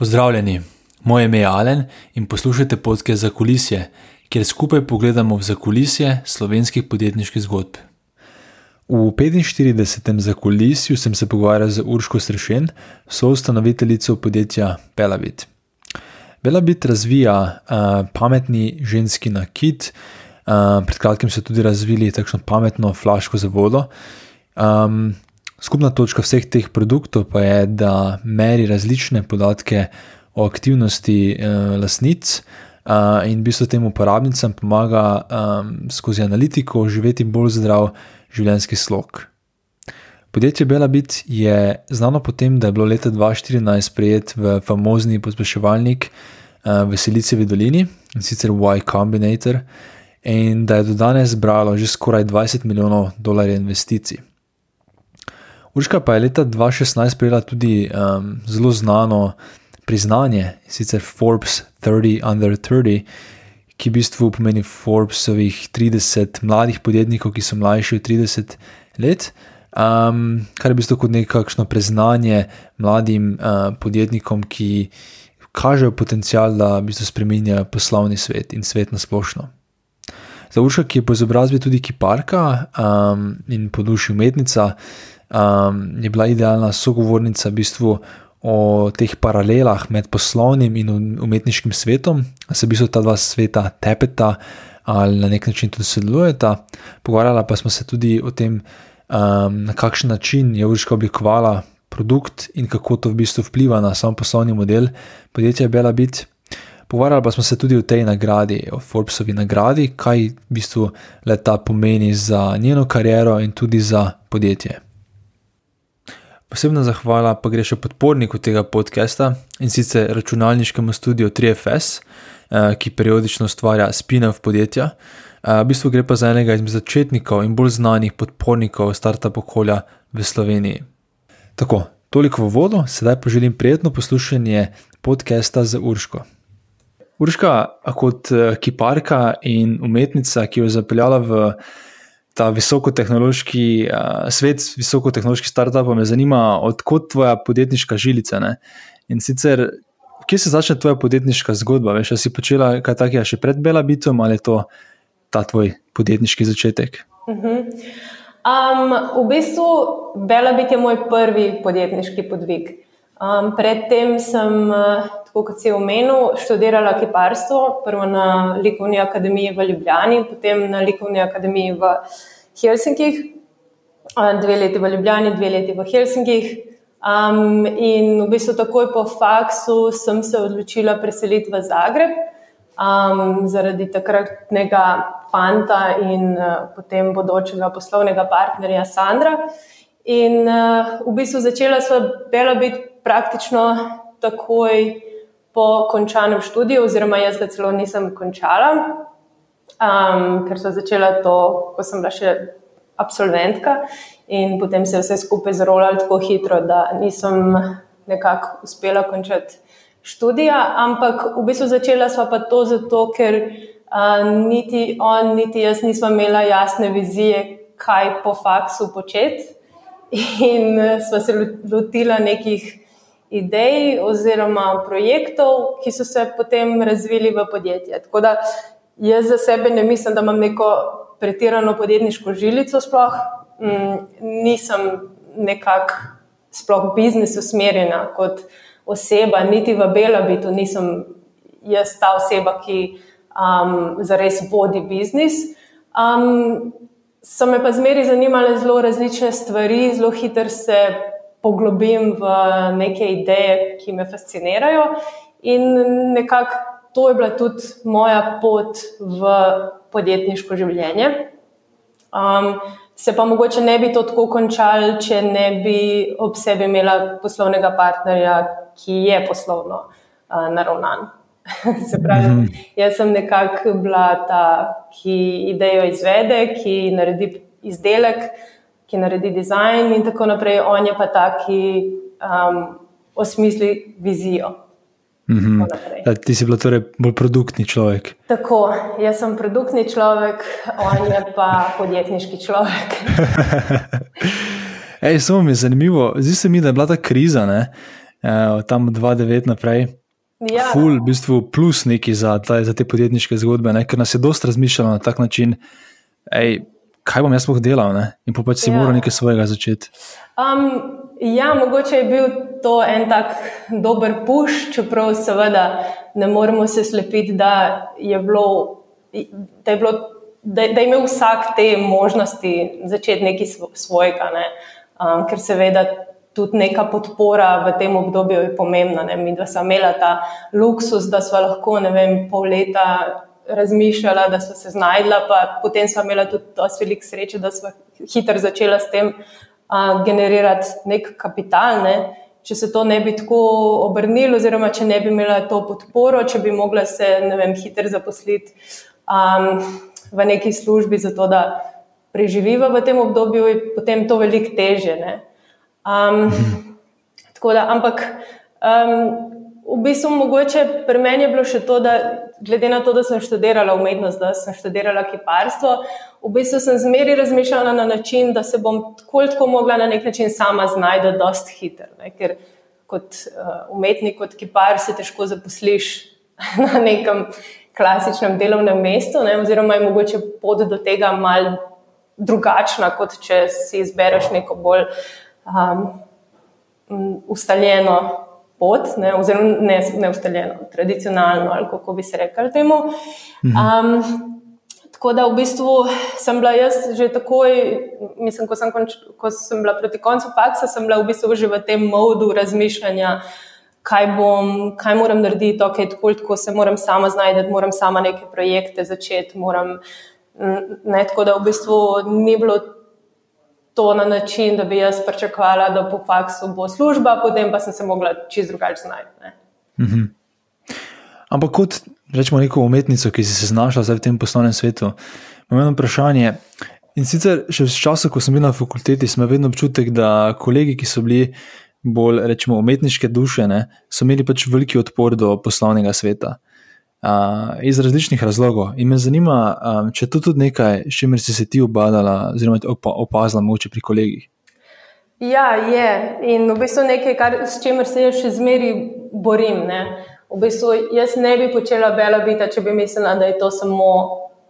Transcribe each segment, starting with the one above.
Pozdravljeni, moje ime je Alen in poslušate podke za kulisje, kjer skupaj pogledamo v zakulisje slovenskih podjetniških zgodb. V 45. zakulisju sem se pogovarjal z Urško Srešen, soustanoviteljico podjetja Belabit. Belabit razvija uh, pametni ženski nakit, uh, pred kratkim so tudi razvili takšno pametno flaško za vodo. Um, Skupna točka vseh teh produktov pa je, da meri različne podatke o aktivnosti eh, lasnic eh, in v bistvu tem uporabnicam pomaga eh, skozi analitiko živeti bolj zdrav življenjski slog. Podjetje Belabit je znano po tem, da je bilo leta 2014 sprejet v famozni pospeševalnik eh, v Silicijevi dolini in sicer Y Combinator, in da je do danes zbralo že skoraj 20 milijonov dolarjev investicij. Urška pa je leta 2016 prejela tudi um, zelo znano priznanje, sicer Forbes 30 Under 30, ki v bistvu pomeni Forbesovih 30 mladih podjetnikov, ki so mlajši od 30 let. Um, kar je v bistvu kot nekakšno priznanje mladim uh, podjetnikom, ki kažejo potencial, da v bistvu spremenjajo poslovni svet in svet na splošno. Za Urška, ki je po izobrazbi tudi kiparka um, in po duši umetnica, um, je bila idealna sogovornica v bistvu o teh paralelah med poslovnim in umetniškim svetom, da se v bistvu ta dva sveta tepeta ali na nek način tudi sodelujeta. Pogovarjala pa smo se tudi o tem, um, na kakšen način je Urška oblikovala produkt in kako to v bistvu vpliva na sam poslovni model podjetja Bela Bit. Pogovarjali pa smo se tudi o tej nagradi, o Forbesovi nagradi, kaj v bistvu leta pomeni za njeno kariero in tudi za podjetje. Posebna zahvala pa gre še podporniku tega podcasta in sicer računalniškemu studiu 3FS, eh, ki periodično ustvarja spin-off podjetja. Eh, v bistvu gre pa za enega izmed začetnikov in bolj znanih podpornikov startup okolja v Sloveniji. Tako, toliko v vodo, sedaj pa želim prijetno poslušanje podcasta za Urško. Urška, kot eh, kiparka in umetnica, ki jo je zapeljala v ta visokotehnološki uh, svet, visokotehnološki startup, me zanima, odkot tvoja podjetniška žilica. Ne? In sicer, kje se začne tvoja podjetniška zgodba? Veš, si počela kaj takega še pred Bela Bitom ali je to ta tvoj podjetniški začetek? Uh -huh. um, v bistvu Bela Bit je moj prvi podjetniški podvig. Um, predtem sem, tako kot si omenil, študirala kiparstvo, prvo na Likovni akademiji v Ljubljani, potem na Likovni akademiji v Helsinkih, dve leti v Ljubljani, dve leti v Helsinkih. Um, in v bistvu takoj po faksu sem se odločila preseliti v Zagreb um, zaradi takratnega fanta in uh, potem bodočega poslovnega partnerja Sandra. In uh, v bistvu začela sva bela biti praktično takoj po končanem študiju, oziroma jaz ga celo nisem končala um, ker so začela to, ko sem bila še absolventka, in potem se je vse skupaj zrolalo tako hitro, da nisem nekako uspela končati študija. Ampak v bistvu začela sva pa to zato, ker uh, niti on, niti jaz nismo imela jasne vizije, kaj po faksu početi. In sva se lotila nekih idej oziroma projektov, ki so se potem razvili v podjetje. Tako da Jaz za sebe ne mislim, da imam neko pretirano podjetniško žilico, sploh mm, nisem nekako sploh biznis usmerjena kot oseba, niti v Belabitu nisem jaz ta oseba, ki um, zares vodi biznis. Um, so me pa zmeri zanimale zelo različne stvari, zelo hitro se poglobim v neke ideje, ki me fascinirajo in nekako to je bila tudi moja pot v podjetniško življenje. Um, se pa mogoče ne bi to tako končal, če ne bi ob sebi imela poslovnega partnerja, ki je poslovno uh, naravnan. se pravi, mm -hmm. jaz sem nekako bila ta, ki idejo izvede, ki naredi izdelek, ki naredi dizajn in tako naprej. On je pa ta, ki um, osmisli vizijo. Mm -hmm. ti si bil torej bolj produktni človek. Tako, jaz sem produktni človek, on je pa podjetniški človek. Ej, samo mi je zanimivo, zdi se mi, da je bila ta kriza. Ne? uh, tam 2-9 naprej. Ja. Ful, v bistvu plus neki za, za te podjetniške zgodbe, ne? ker nas je dosta razmišljalo na tak način, ej, kaj bom jaz sploh delal ne? in pa pač si ja. moral nekaj svojega začeti. Um, ja, mogoče je bil to en tak dober puš, čeprav seveda ne moremo se slepiti, da je bilo. Da je, bilo, da, da je imel vsak te možnosti začeti nekaj svojega, ne? um, ker seveda tudi neka podpora v tem obdobju je pomembna. Ne? Mi dva smo imela ta luksus, da smo lahko vem, pol leta razmišljala, da smo se znajdla, pa potem smo imela tudi dosti velik sreče, da smo hitro začela s tem uh, generirati nek kapital. Ne? Če se to ne bi tako obrnilo, oziroma če ne bi imela to podporo, če bi mogla se vem, hitro zaposliti um, v neki službi, zato da preživiva v tem obdobju, je potem to veliko teže. Um, tako da, ampak um, v bistvu mogoče pri meni je bilo še to, da glede na to, da sem študirala umetnost, da sem študirala kiparstvo, v bistvu sem zmeri razmišljala na način, da se bom tako tako mogla na nek način sama znajti, dosti hitro. Ker kot uh, umetnik, kot kipar, se težko zaposliš na nekem klasičnem delovnem mestu, ne? oziroma je mogoče pot do tega mal drugačna, kot če si izbereš neko bolj um, ustaljeno pot, ne, oziroma ne, ne ustaljeno, tradicionalno, ali kako bi se rekli temu. Um, tako da v bistvu sem bila jaz že takoj, mislim, ko sem, konč, ko sem bila proti koncu faksa, sem bila v bistvu že v tem modu razmišljanja. Kaj, bom, kaj moram narediti, okay, tako, tako se moram sama znajti, moram sama neke projekte začeti. Moram, ne, tako da v bistvu ni bilo to na način, da bi jaz pričakovala, da po faksu bo služba, potem pa sem se mogla čist drugače znajti. -hmm. Ampak kot rečemo, neko umetnico, ki si se znašla v tem poslovnem svetu, imam eno vprašanje. In sicer še v času, ko sem bil na fakulteti, sem vedno občutek, da kolegi, ki so bili bolj rečemo, umetniške duše, ne, so imeli pač veliki odpor do poslovnega sveta uh, iz različnih razlogov. In me zanima, um, če je to tudi nekaj, s čimer si se ti obadala, oziroma opazila moče pri kolegih. Ja, je. In v bistvu nekaj, kar, s čimer se jaz še zmeraj borim. Ne? V bistvu jaz ne bi počela bela biti, če bi mislila, da je to samo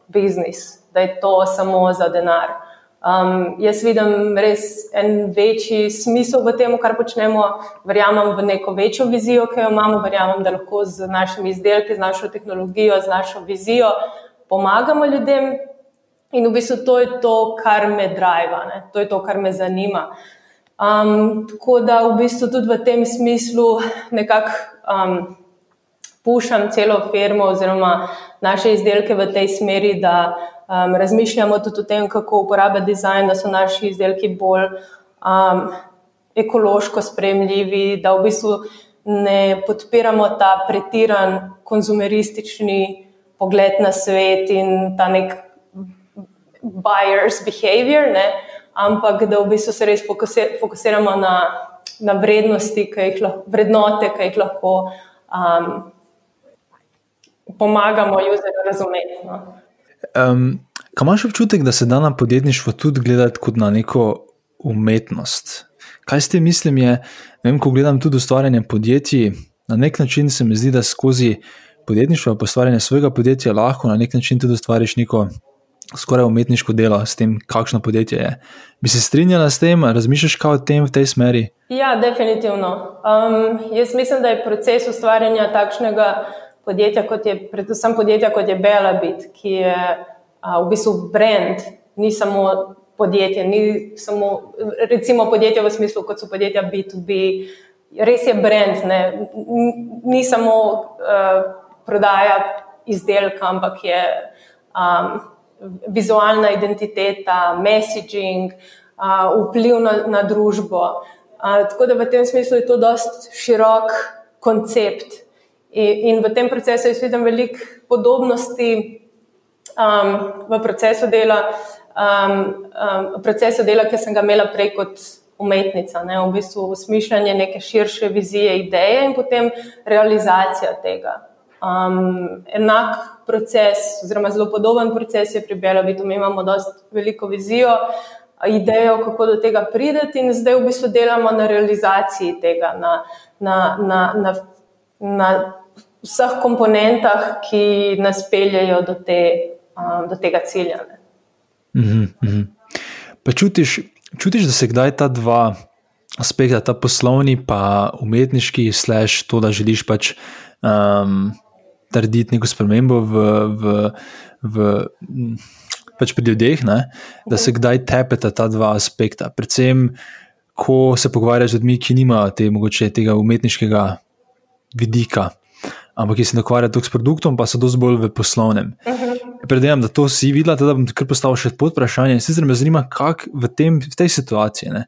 biznis, da je to samo za denar. Um, jaz vidim res en večji smisel v tem, kar počnemo. Verjamem v neko večjo vizijo, ki jo imamo, verjamem, da lahko z našimi izdelki, z našo tehnologijo, z našo vizijo pomagamo ljudem. In v bistvu to je to, kar me driva, ne? to je to, kar me zanima. Um, tako da v bistvu tudi v tem smislu nekako um, pušam celo firmo oziroma naše izdelke v tej smeri, da um, razmišljamo tudi o tem, kako uporabljati dizajn, da so naši izdelki bolj um, ekološko spremljivi, da v bistvu ne podpiramo ta pretiran konzumeristični pogled na svet in ta nek buyer's behavior, ne? ampak da v bistvu se res fokusiramo na, na vrednosti, ki jih lahko, vrednote, ki jih lahko um, pomagamo userju razumeti. No? Um, kaj imaš občutek, da se da na podjetništvo tudi gledati kot na neko umetnost? Kaj s tem mislim? Je, vem, ko gledam tudi ustvarjanje podjetij, na nek način se mi zdi, da skozi podjetništvo, pa ustvarjanje svojega podjetja, lahko na nek način tudi ustvariš neko skoraj umetniško delo s tem, kakšno podjetje je. Bi se strinjala s tem, razmišljaš kaj o tem v tej smeri? Ja, definitivno. Um, jaz mislim, da je proces ustvarjanja takšnega podjetja, kot je, predvsem podjetja, kot je Belabit, ki je a, v bistvu brand, ni samo podjetje, ni samo recimo podjetje v smislu, kot so podjetja B2B, res je brand, ne? ni samo uh, prodaja izdelka, ampak je um, vizualna identiteta, messaging, uh, vpliv na, na družbo. Uh, tako da v tem smislu je to dosti širok koncept. In, in v tem procesu jaz vidim veliko podobnosti um, v procesu dela, um, um, procesu dela, ki sem ga imela prej kot umetnica. Ne? V bistvu usmišljanje neke širše vizije, ideje in potem realizacija tega. Um, enak proces, oziroma zelo podoben proces je pri Belavitu. Mi imamo veliko vizijo, idejo, kako do tega prideti, in zdaj v bistvu delamo na realizaciji tega. Na, na, na, na, na vseh komponentah, ki nas peljejo do, te, um, do tega cilja. Mm -hmm. Pa čutiš, čutiš, da se kdaj ta dva aspekta, ta poslovni in umetniški, slash to, da želiš pač um, narediti neko spremembo v, v, v, pač pri ljudeh, ne? da se kdaj tepeta ta dva aspekta. Predvsem, ko se pogovarjaš z ljudmi, ki nimajo te, mogoče, tega umetniškega vidika ampak ki se ne ukvarja toliko s produktom, pa so dosti bolj v poslovnem. Uh mhm. -huh. Predvidevam, da to si videla, da bom kar postavil še pod vprašanje. Sicer me zanima, kako v, v tej situaciji, ne,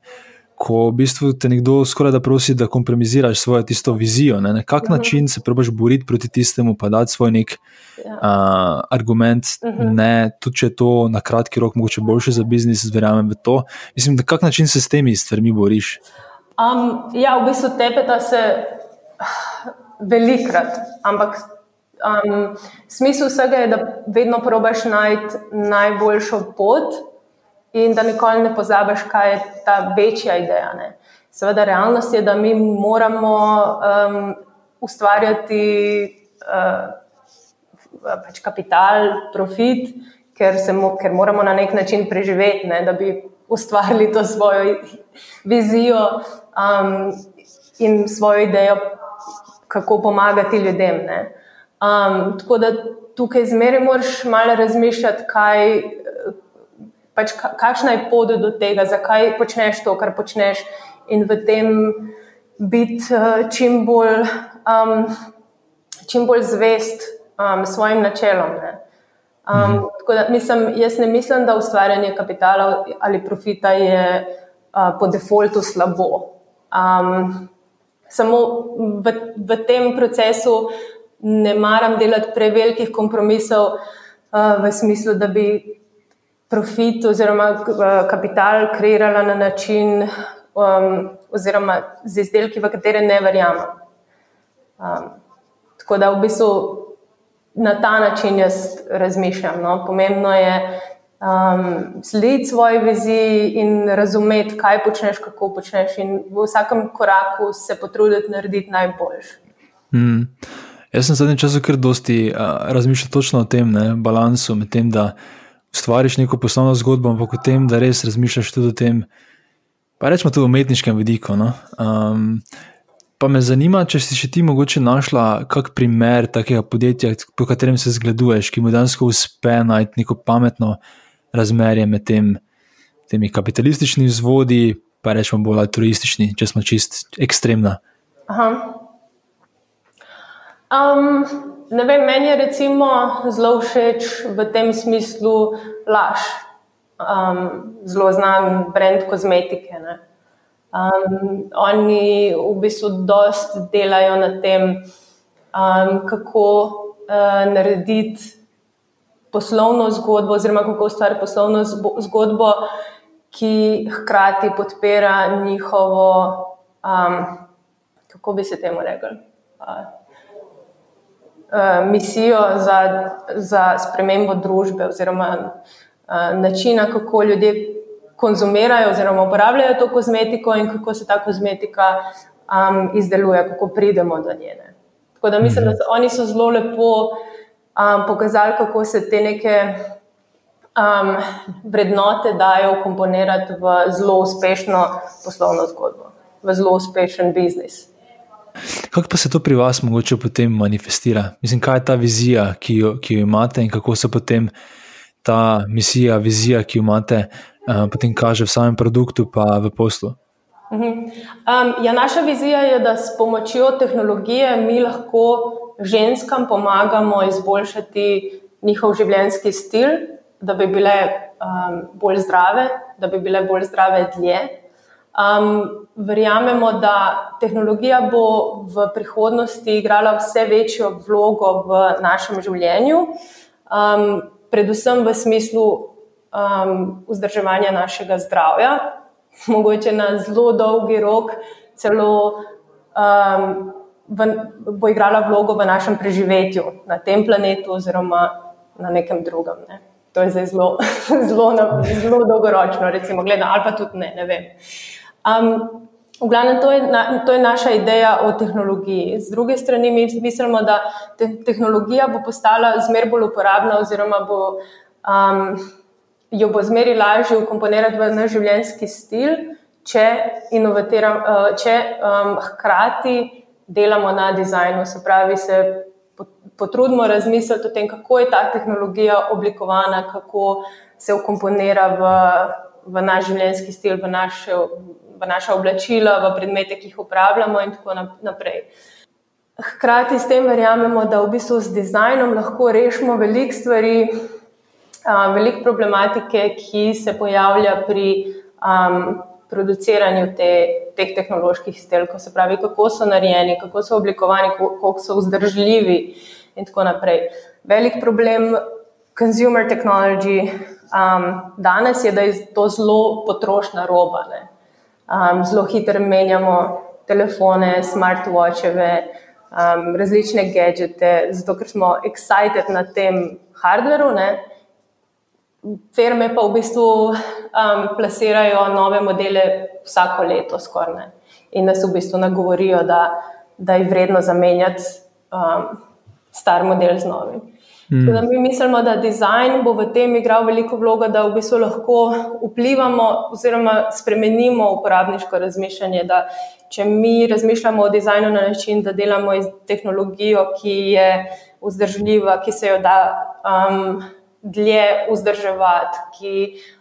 ko v bistvu te nekdo skoraj da prosi, da kompromisiraš svojo tisto vizijo, ne, na kak uh mhm. -huh. način se probaš boriti proti tistemu, pa dati svoj nek ja. uh, argument, uh mhm. -huh. ne, tudi če je to na kratki rok mogoče boljše za biznis, verjamem v to. Mislim, da kak način se s temi stvarmi boriš? Um, ja, v bistvu tepe, da se velikrat, ampak um, smisel vsega je, da vedno probaš najti najboljšo pot in da nikoli ne pozabiš, kaj je ta večja ideja. Ne? Seveda, realnost je, da mi moramo um, ustvarjati uh, pač kapital, profit, ker, se, ker moramo na nek način preživeti, ne? da bi ustvarili to svojo vizijo um, in svojo idejo kako pomagati ljudem. Um, tako da tukaj zmeraj moraš malo razmišljati, kaj, pač kakšna je pot do tega, zakaj počneš to, kar počneš, in v tem biti uh, čim, bolj, um, čim bolj zvest um, svojim načelom. Um, mhm. da, mislim, jaz ne mislim, da ustvarjanje kapitala ali profita je uh, po defaultu slabo. Um, samo v, v tem procesu ne maram delati prevelikih kompromisov, uh, v smislu, da bi profit oziroma uh, kapital kreirala na način, um, oziroma z izdelki, v katere ne verjamem. Um, tako da v bistvu na ta način jaz razmišljam. No. Pomembno je, um, slediti svoji viziji in razumeti, kaj počneš, kako počneš, in v vsakem koraku se potruditi narediti najboljši. Hmm. Jaz sem zadnji čas kar dosti uh, razmišljal točno o tem ne, balansu med tem, da ustvariš neko poslovno zgodbo, ampak o tem, da res razmišljaš tudi o tem, pa rečemo tudi o umetniškem vidiku. No. Um, Pa me zanima, če si še ti mogoče našla kak primer takega podjetja, po katerem se zgleduješ, ki mu dejansko uspe najti neko pametno razmerje med tem, temi kapitalističnimi vzvodi, pa rečemo bolj altruistični, če smo čist ekstremna. Um, ne vem, meni je recimo zelo všeč v tem smislu laž. Um, zelo znan brand kozmetike. Um, oni v bistvu dosta delajo na tem, um, kako uh, narediti poslovno zgodbo, oziroma kako ustvariti poslovno zgodbo, ki hkrati podpira njihovo, um, kako bi se temu rekli, uh, uh, misijo za, za spremembo družbe, oziroma uh, načina, kako ljudje konzumirajo oziroma uporabljajo to kozmetiko in kako se ta kozmetika um, izdeluje, kako pridemo do njene. Tako da mislim, da so, oni so zelo lepo um, pokazali, kako se te neke um, vrednote dajo komponirati v zelo uspešno poslovno zgodbo, v zelo uspešen biznis. Kako pa se to pri vas mogoče potem manifestira? Mislim, kaj je ta vizija, ki jo, ki jo imate, in kako se potem ta misija, vizija, ki jo imate, uh, potem kaže v samem produktu, pa v poslu? Um, ja, naša vizija je, da s pomočjo tehnologije mi lahko ženskam pomagamo izboljšati njihov življenjski stil, da bi bile um, bolj zdrave, da bi bile bolj zdrave dlje. Um, verjamemo, da tehnologija bo v prihodnosti igrala vse večjo vlogo v našem življenju, um, predvsem v smislu um, vzdrževanja našega zdravja, mogoče na zelo dolgi rok, celo um, v, bo igrala vlogo v našem preživetju na tem planetu, oziroma na nekem drugem. Ne. To je zdaj zelo, zelo, zelo dolgoročno, recimo, gledano, ali pa tudi ne. ne um, v glavnem, to je, na, to je naša ideja o tehnologiji. Z druge strani, mi mislimo, da te, tehnologija bo postala zmer bolj uporabna, oziroma bo, um, jo bo zmeri lažje ukomponirati v naš življenjski stil, če, uh, če um, hkrati delamo na dizajnu, se pravi, se potrudimo razmisliti o tem, kako je ta tehnologija oblikovana, kako se ukomponira v, v naš življenjski stil, v, naše, v naša oblačila, v predmete, ki jih uporabljamo, in tako naprej. Hkrati s tem verjamemo, da v bistvu z dizajnom lahko rešimo veliko stvari, veliko problematike, ki se pojavlja pri um, produciranju te, teh tehnoloških izdelkov, se pravi, kako so narejeni, kako so oblikovani, kako so vzdržljivi in tako naprej. Velik problem consumer technology um, danes je, da je to zelo potrošna roba. Um, zelo hitro menjamo telefone, smartwatcheve, um, različne gadžete, zato ker smo excited na tem hardveru. Firme pa v bistvu um, plasirajo nove modele vsako leto, skoraj. In nas v bistvu nagovorijo, da, da je vredno zamenjati um, star model z novim. Mm. Mi mislimo, da dizajn bo v tem igral veliko vlogo, da v bistvu lahko vplivamo oziroma spremenimo uporabniško razmišljanje. Če mi razmišljamo o dizajnu na način, da delamo iz tehnologijo, ki je vzdržljiva, ki se jo da um, dlje vzdrževati, ki,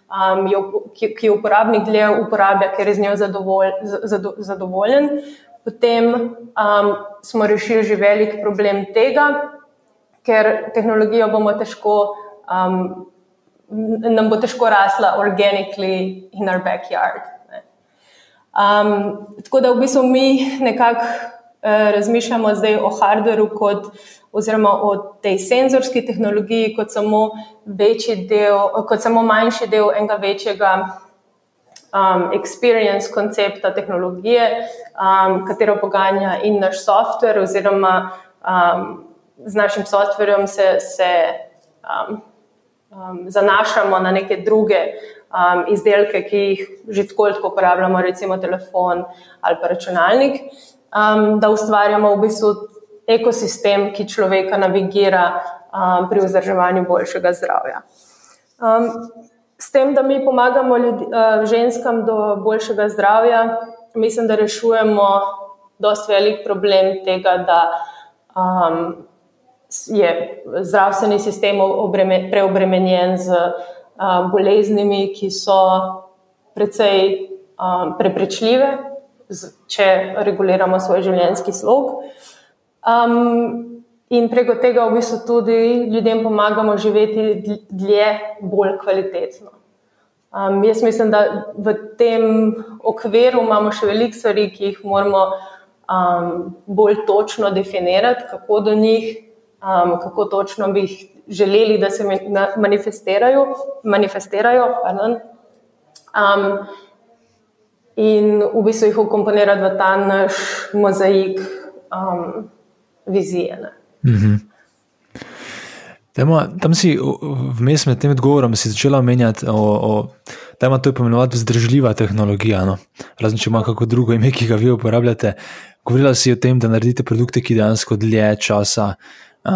um, jo, ki, ki uporabnik dlje uporablja, ker je z njo zadovolj, zadovoljen, potem um, smo rešili že velik problem tega, ker tehnologijo bomo težko, um, nam bo težko rasla organically in our backyard. Um, tako da v bistvu mi nekako uh, razmišljamo zdaj o hardwareu, kot, oziroma o tej senzorski tehnologiji, kot samo, del, kot samo manjši del enega večjega um, experience koncepta tehnologije, um, katero poganja in naš software, oziroma um, z našim softverjem se, se um, um, zanašamo na neke druge um, izdelke, ki jih že tako ali tako uporabljamo, recimo telefon ali pa računalnik, um, da ustvarjamo v bistvu ekosistem, ki človeka navigira um, pri vzdrževanju boljšega zdravja. Um, s tem, da mi pomagamo ljudi, uh, ženskam do boljšega zdravja, mislim, da rešujemo dosti velik problem tega, da um, je zdravstveni sistem preobremenjen z uh, boleznimi, ki so precej um, preprečljive, če reguliramo svoj življenjski slog. Um, in preko tega v bistvu tudi ljudem pomagamo živeti dlje, bolj kvalitetno. Um, jaz mislim, da v tem okviru imamo še veliko stvari, ki jih moramo um, bolj točno definirati, kako do njih, um, kako točno bi jih želeli, da se manifestirajo. manifestirajo um, in v bistvu jih ukomponirati v ta naš mozaik um, vizije. Mhm. Dajmo, tam si vmes med tem odgovorom začela omenjati, da ima to imenovati vzdržljiva tehnologija. No? Razen če ima kako drugo ime, ki ga vi uporabljate. Govorila si o tem, da naredite produkte, ki dejansko dlje časa uh,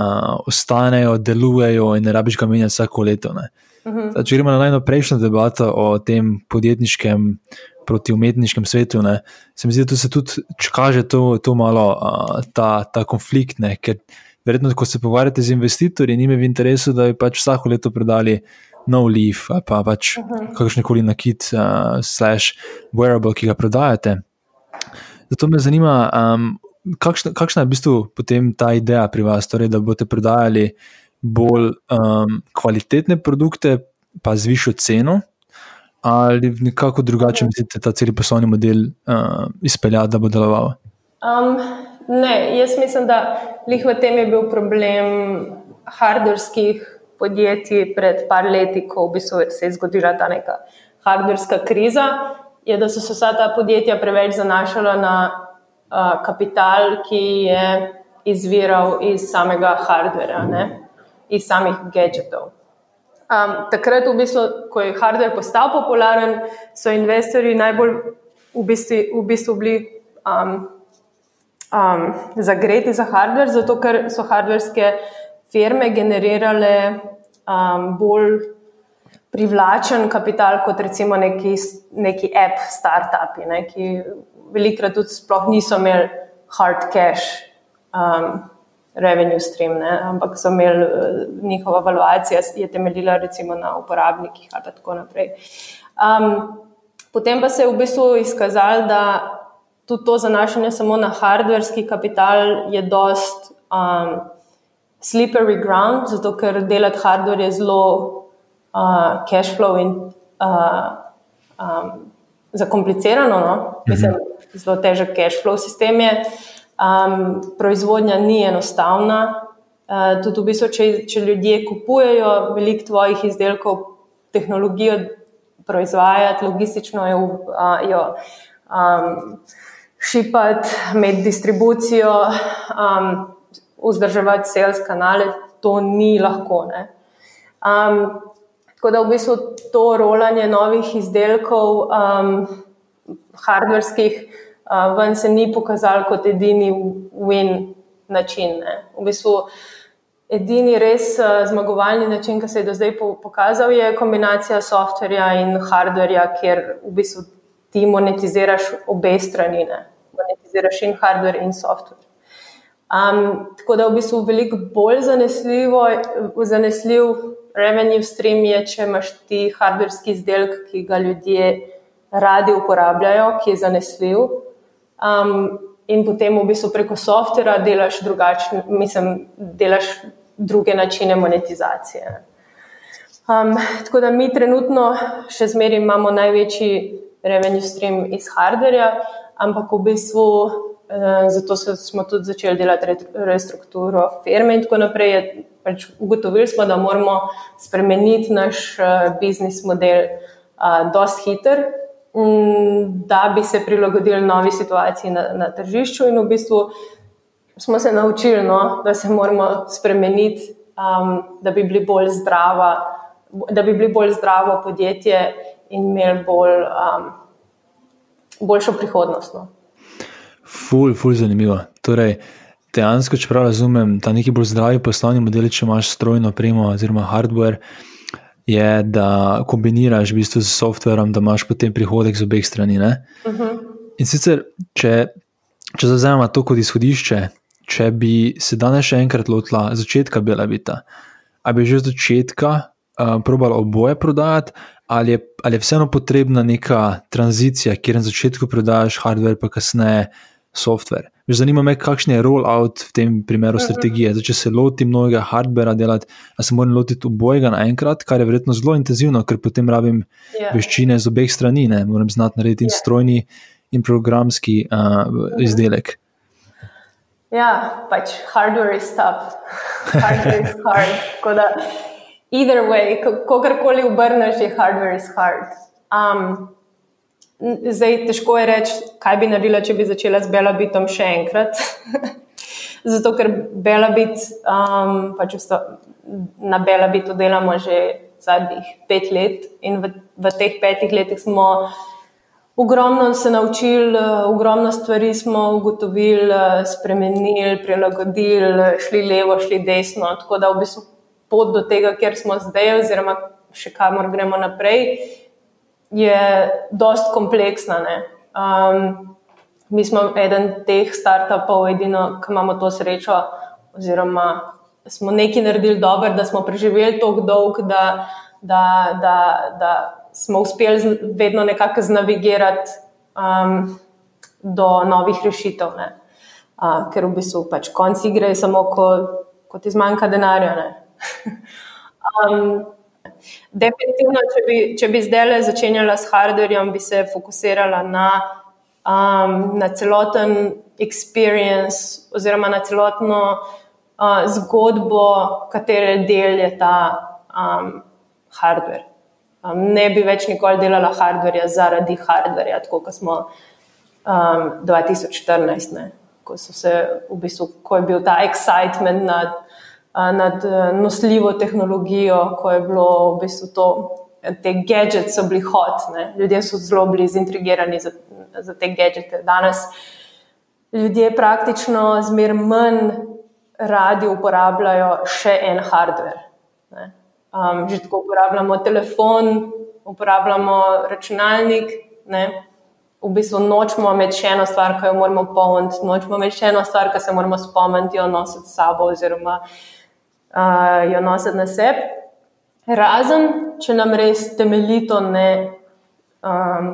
ostanejo, delujejo in ne rabiš ga menjati vsako leto. Uh mhm. -huh. Če gremo na najno prejšnjo debato o tem podjetniškem proti umetniškem svetu, ne, se mi zdi, da se tudi kaže to, to malo, uh, ta, ta konflikt. Ne, ker verjetno, ko se pogovarjate z investitorji, njim je v interesu, da bi pač vsako leto predali. No, leaf, pa pač uh mhm. -huh. kakšen koli nakit, uh, slash, wearable, ki ga prodajate. Zato me zanima, um, kakšna, kakšna je v bistvu potem ta ideja pri vas, torej, da boste prodajali bolj um, kvalitetne produkte, pa z višjo ceno, ali nekako drugače mislite ta cel poslovni model uh, izpeljati, da bo deloval? Um, ne, jaz mislim, da lih v tem je bil problem hardverskih podjetij pred par leti, ko v bistvu se je zgodila ta neka hardverska kriza. Je, da so se vsa ta podjetja preveč zanašala na kapital, ki je izviral iz samega hardvera, ne? iz samih gadgetov. Um, takrat, v bistvu, ko je hardver postal popularen, so investorji najbolj v bistvu, v bistvu bili um, um, zagreti za hardware, zato ker so hardverske firme generirale um, bolj privlačen kapital kot recimo neki, neki app, startupi, ne, ki velikrat tudi sploh niso imeli hard cash. Um, revenue stream, ne? ampak so imeli eh, njihova evaluacija, je temeljila recimo na uporabnikih ali tako naprej. Um, potem pa se je v bistvu izkazalo, da tudi to zanašanje samo na hardverski kapital je dost um, slippery ground, zato ker delati hardware je zelo uh, cash flow in uh, um, zakomplicirano, no? mislim, mhm. zelo težek cash flow sistem je. Um, proizvodnja ni enostavna. Uh, tudi v bistvu, če, če ljudje kupujejo veliko tvojih izdelkov, tehnologijo proizvajati, logistično jo, uh, jo um, šipati, imeti distribucijo, um, vzdrževati sales kanale, to ni lahko. Um, tako da v bistvu to rolanje novih izdelkov, um, hardverskih, ven se ni pokazal kot edini win način. Ne. V bistvu edini res zmagovalni način, ki se je do zdaj pokazal, je kombinacija softverja in hardverja, kjer v bistvu ti monetiziraš obe strani, ne. monetiziraš in hardver in softver. Um, tako da v bistvu veliko bolj zanesljiv revenue stream je, če imaš ti hardverski izdelek, ki ga ljudje radi uporabljajo, ki je zanesljiv, Um, in potem v bistvu preko softvera delaš drugačne, mislim, delaš druge načine monetizacije. Um, tako da mi trenutno še zmeraj imamo največji revenue stream iz hardverja, ampak v bistvu uh, zato smo tudi začeli delati restrukturo firme in tako naprej. Pač ugotovili smo, da moramo spremeniti naš uh, biznis model uh, dosti hitro. Da bi se prilagodili novi situaciji na, na tržišču. In v bistvu smo se naučili, no, da se moramo spremeniti, um, da, bi bili zdrava, da bi bili bolj zdravo podjetje in imeli bolj, um, boljšo prihodnost. No. Ful, ful, zanimivo. Torej, dejansko, če prav razumem, ta neki bolj zdravi poslovni model, če imaš strojno opremo oziroma hardware je, da kombiniraš v bistvu z softverom, da imaš potem prihodek z obeh strani. Uh mhm. -huh. In sicer, če, če zazemamo to kot izhodišče, če bi se danes še enkrat lotila začetka Bela Vita, ali bi že od začetka uh, probala oboje prodajati, ali je, ali je vseeno potrebna neka tranzicija, kjer na začetku prodajaš hardware, pa kasneje software. Zanima me, kakšen je rollout v tem primeru mhm. strategije. Zdaj, če se lotim novega hardvera delati, a se moram lotiti obojega naenkrat, kar je verjetno zelo intenzivno, ker potem rabim yeah. Ja. veščine z obeh strani, ne? moram znati narediti yeah. in ja. strojni in programski uh, izdelek. Ja, pač hardware je stuff, hardware je hard. Da, either way, kakorkoli obrneš, je hardware is hard. Um, Zdaj, težko je reči, kaj bi naredila, če bi začela z Belabitom še enkrat. Zato, ker Belabit, um, pač na Belabitu delamo že zadnjih pet let in v, v teh petih letih smo ogromno se naučili, ogromno stvari smo ugotovili, spremenili, prilagodili, šli levo, šli desno. Tako da v bistvu pot do tega, kjer smo zdaj, oziroma še kamor gremo naprej je dost kompleksna. Um, mi smo eden teh startupov, edino, ki imamo to srečo, oziroma smo nekaj naredili dobro, da smo preživeli tako dolg, da, da, da, da smo uspeli vedno nekako znavigirati um, do novih rešitev. Uh, ker v bistvu pač konci gre samo, ko, ko ti zmanjka denarja. um, Definitivno, če bi, če bi zdaj le začenjala s hardverjem, bi se fokusirala na, um, na celoten experience, oziroma na celotno uh, zgodbo, katere del je ta um, hardver. Um, ne bi več nikoli delala hardverja zaradi hardverja, tako kot smo um, 2014, ne, ko, se, v bistvu, ko je bil ta excitement nad nad e, nosljivo tehnologijo, ko je bilo v bistvu to, te gadgets so bili hot, ne. ljudje so zelo bili zintrigirani za te gadgete. Danes ljudje praktično zmer manj radi uporabljajo še en hardware. Um, že tako uporabljamo telefon, uporabljamo računalnik. Ne? V bistvu nočemo imeti še eno stvar, ki jo moramo polniti, nočemo imeti še eno stvar, ki se moramo spomniti, jo nositi s sabo, oziroma uh, jo nositi na sebi. Razen, če nam res temeljito ne um,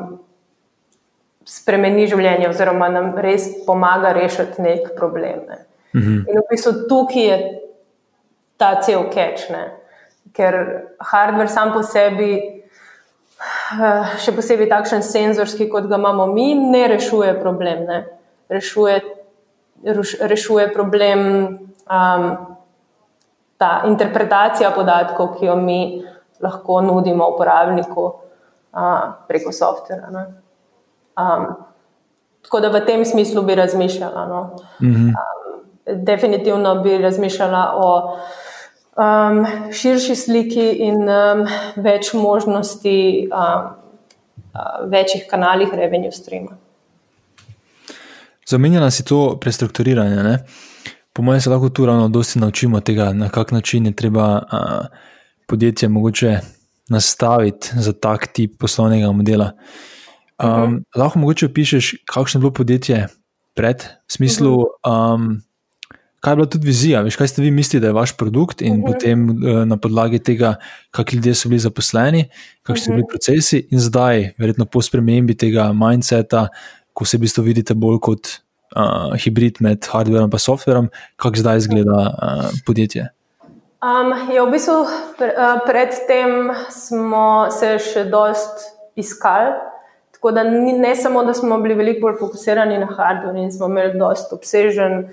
spremeni življenje, oziroma nam res pomaga rešiti nek problem. Ne. Mhm. In v bistvu tukaj je ta cel catch, ne. ker hardware sam po sebi, uh, še posebej takšen senzorski, kot ga imamo mi, ne rešuje problem. Ne. Rešuje, rešuje problem. Um, ta interpretacija podatkov, ki jo mi lahko nudimo uporabniku uh, preko softvera. Um, tako da v tem smislu bi razmišljala. No. -hmm. um, definitivno bi razmišljala o um, širši sliki in um, več možnosti, um, uh, večjih kanalih revenue streama. Zamenjala si to prestrukturiranje. Ne? Po mojem, se lahko tu ravno dosti naučimo tega, na kak način je treba a, podjetje mogoče nastaviti za tak tip poslovnega modela. Um, uh -huh. Lahko mogoče opišeš, kakšno je bilo podjetje pred, v smislu, um, kaj je bila tudi vizija, veš, kaj ste vi mislili, da je vaš produkt, in uh -huh. potem uh, na podlagi tega, kakšni ljudje so bili zaposleni, kakšni uh -huh. so bili procesi, in zdaj, verjetno po spremembi tega mindseta, ko se v bistvu vidite bolj kot uh, hibrid med hardverom in softverom, kako zdaj izgleda uh, podjetje? Um, ja, v bistvu pre, uh, predtem smo se še dost iskali. Tako da ni, ne samo, da smo bili veliko bolj fokusirani na hardware in smo imeli dost obsežen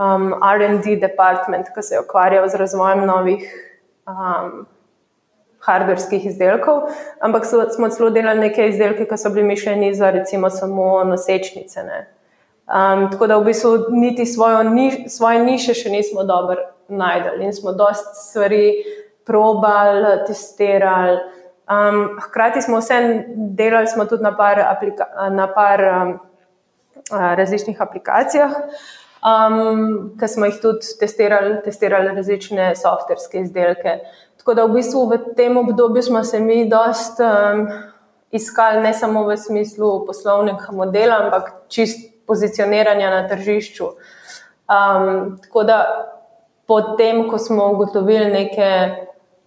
um, RD department, ki se je ukvarjal z razvojem novih um, hardverskih izdelkov, ampak so, smo celo delali neke izdelke, ki so bili mišljeni za recimo samo nosečnice. Ne. Um, tako da v bistvu niti svojo, ni, svoje niše še nismo dobro najdeli in smo dosta stvari probali, testirali. Um, hkrati smo vse delali smo tudi na par, aplika, na par um, različnih aplikacijah, um, ki smo jih tudi testirali, testirali različne softverske izdelke. Tako da v bistvu v tem obdobju smo se mi dosta um, iskali ne samo v smislu poslovnega modela, ampak čist pozicioniranja na tržišču. Um, tako da, potem, ko smo ugotovili neke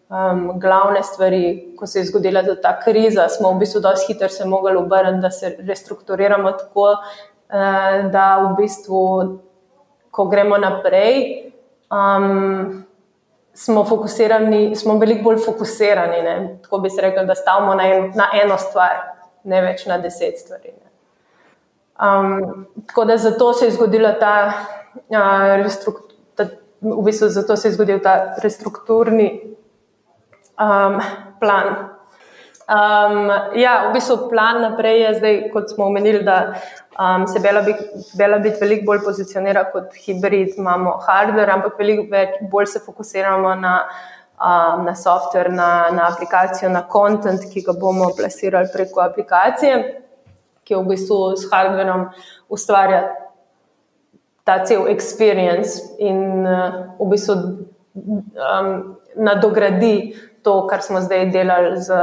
um, glavne stvari, ko se je zgodila ta kriza, smo v bistvu dosti hitro se mogli obrniti, da se restrukturiramo tako, uh, da v bistvu, ko gremo naprej. Um, Smo fokusirani, smo veliko bolj fokusirani. Ne? Tako bi se rekli, da stavimo na, en, na eno stvar, ne več na deset stvari. Ne? Um, tako da zato se je zgodila ta, uh, ta v bistvu zato se je zgodil ta restrukturni um, plan. Um, ja, v bistvu plan naprej je zdaj, kot smo omenili, da um, se Bela Bit veliko bolj pozicionira kot hibrid. Imamo hardware, ampak veliko več, bolj se fokusiramo na, um, na software, na, na aplikacijo, na kontent, ki ga bomo plasirali preko aplikacije ki v bistvu s hardverom ustvarja ta cel experience in uh, v bistvu um, nadogradi to, kar smo zdaj delali, z,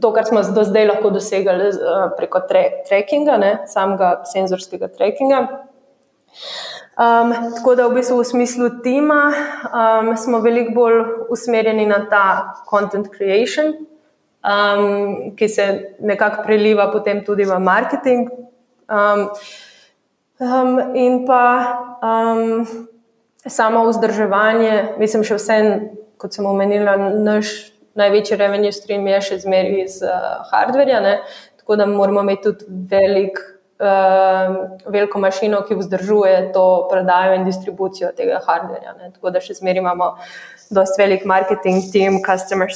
to, kar smo do zdaj lahko dosegali z, uh, preko tre, trackinga, ne, samega senzorskega trackinga. Um, tako da v bistvu v smislu tima um, smo veliko bolj usmerjeni na ta content creation, um, ki se nekako preliva potem tudi v marketing. Um, um, in pa um, samo vzdrževanje, mislim, še vse, kot sem omenila, naš največji revenue stream je še zmeraj iz uh, hardverja, ne? tako da moramo imeti tudi velik. Uh, veliko mašino, ki vzdržuje to prodajo in distribucijo tega hardverja. Tako da še zmeraj imamo uh, dosti velik marketing tim, customer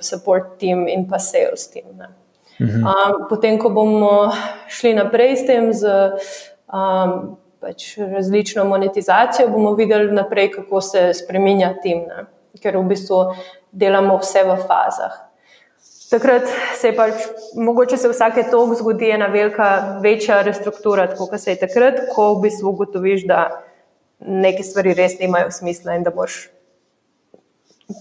support team in pa sales team. Mhm. Um, potem, ko bomo šli naprej s tem, z um, pač različno monetizacijo, bomo videli naprej, kako se spremenja tim, ne? ker v bistvu delamo vse v fazah. takrat se je pač, mogoče se vsake tog zgodi ena velika, večja restruktura, tako kot se je takrat, ko v bistvu ugotoviš, da neke stvari res nimajo smisla in da boš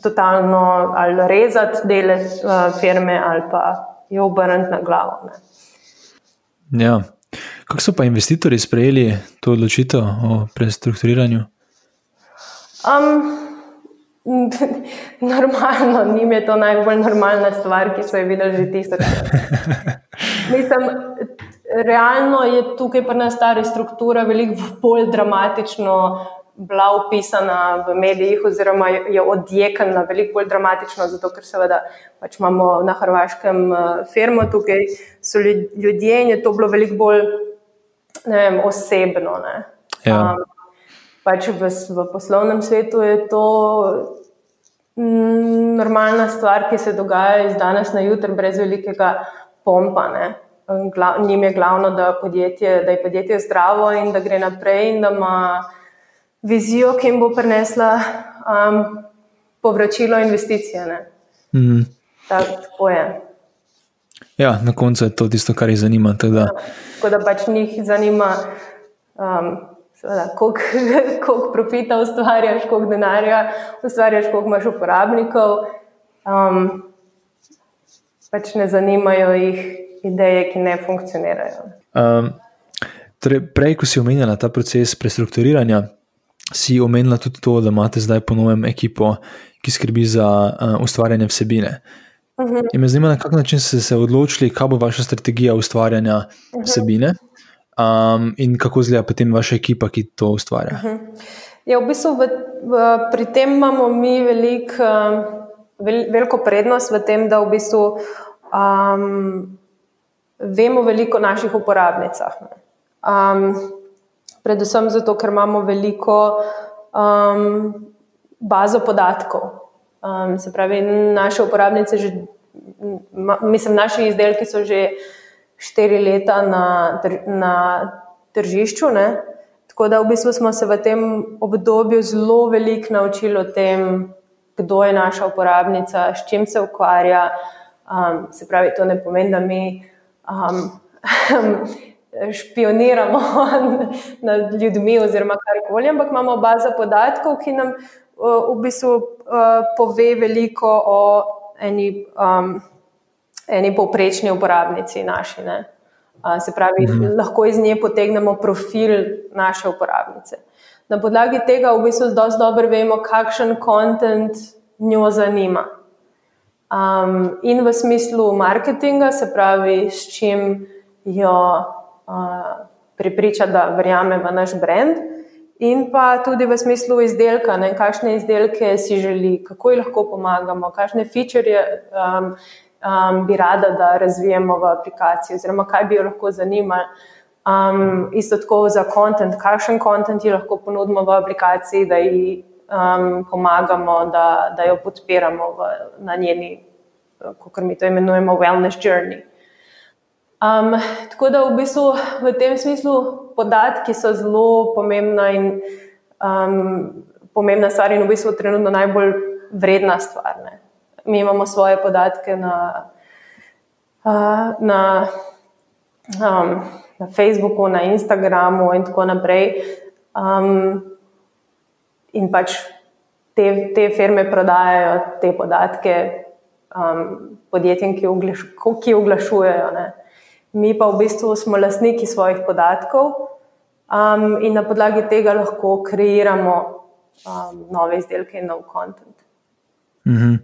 totalno ali rezati dele uh, firme ali pa jo obrniti na glavo. Ne. Ja. Kako so pa investitorji sprejeli to odločitev o prestrukturiranju? Um, normalno, njim je to najbolj normalna stvar, ki so jo videli že tisoč let. Mislim, realno je tukaj pri nas ta restruktura veliko bolj dramatično bila opisana v medijih, oziroma je odjekana veliko bolj dramatično, zato ker seveda pač imamo na Hrvaškem eh, firmo, tukaj so ljudje in je to bilo veliko bolj vem, osebno. Ne. Ja. Um, pač v, v poslovnem svetu je to mm, normalna stvar, ki se dogaja iz danes na jutro, brez velikega pompa. Ne. Njim je glavno, da, podjetje, da je podjetje zdravo in da gre naprej, in da ima vizijo, ki jim bo prinesla um, povračilo investicije. Mm. Tak, tako je. Ja, na koncu je to tisto, kar jih zanima. Teda. Ja, tako da pač njih zanima, um, koliko profita ustvarjaš, koliko denarja ustvarjaš, koliko imaš uporabnikov. Um, pač ne zanimajo jih ideje, ki ne funkcionirajo. Um, torej, prej, ko si omenjala ta proces prestrukturiranja, si omenila tudi to, da imate zdaj ponovno ekipo, ki skrbi za uh, ustvarjanje vsebine. Uh mhm. -huh. In me zanima, na kak način ste se odločili, kaj bo vaša strategija ustvarjanja uh mhm. -huh. vsebine um, in kako izgleda potem vaša ekipa, ki to ustvarja. Uh mhm. -huh. Ja, v bistvu v, v, pri tem imamo mi velik, um, vel, veliko prednost v tem, da v bistvu um, vemo veliko o naših uporabnicah. Um, predvsem zato, ker imamo veliko um, bazo podatkov. Um, se pravi, naše uporabnice, že, mislim, naši izdelki so že štiri leta na, na tržišču. Ne? Tako da v bistvu smo se v tem obdobju zelo veliko naučili o tem, kdo je naša uporabnica, s čim se ukvarja. Um, se pravi, to ne pomeni, da mi um, špioniramo nad ljudmi oziroma karkoli, ampak imamo bazo podatkov, ki nam uh, v bistvu uh, pove veliko o eni, um, eni povprečni uporabnici naši. Uh, se pravi, mhm. lahko iz nje potegnemo profil naše uporabnice. Na podlagi tega v bistvu zelo dobro vemo, kakšen kontent njo zanima. Um, in v smislu marketinga, se pravi, s čim jo uh, pripriča, da verjame v naš brand, in pa tudi v smislu izdelka, ne, kakšne izdelke si želi, kako ji lahko pomagamo, kakšne feature um, um, bi rada, da razvijemo v aplikaciji, oziroma kaj bi jo lahko zanimalo. Um, isto tako za kontent, kakšen kontent ji lahko ponudimo v aplikaciji, da ji um, pomagamo, da, da jo podpiramo v, na njeni, kako mi to imenujemo, wellness journey. Um, tako da v bistvu v tem smislu podatki so zelo pomembna in um, pomembna stvar, in v bistvu trenutno najbolj vredna stvar. Ne. Mi imamo svoje podatke na, uh, na, um, na Facebooku, na Instagramu in tako naprej. Um, in pač te, te firme prodajajo te podatke um, podjetjem, ki, oglaš, ki oglašujejo. Ne. Mi pa v bistvu smo lastniki svojih podatkov um, in na podlagi tega lahko kreiramo um, nove izdelke in nov kontent. -hmm.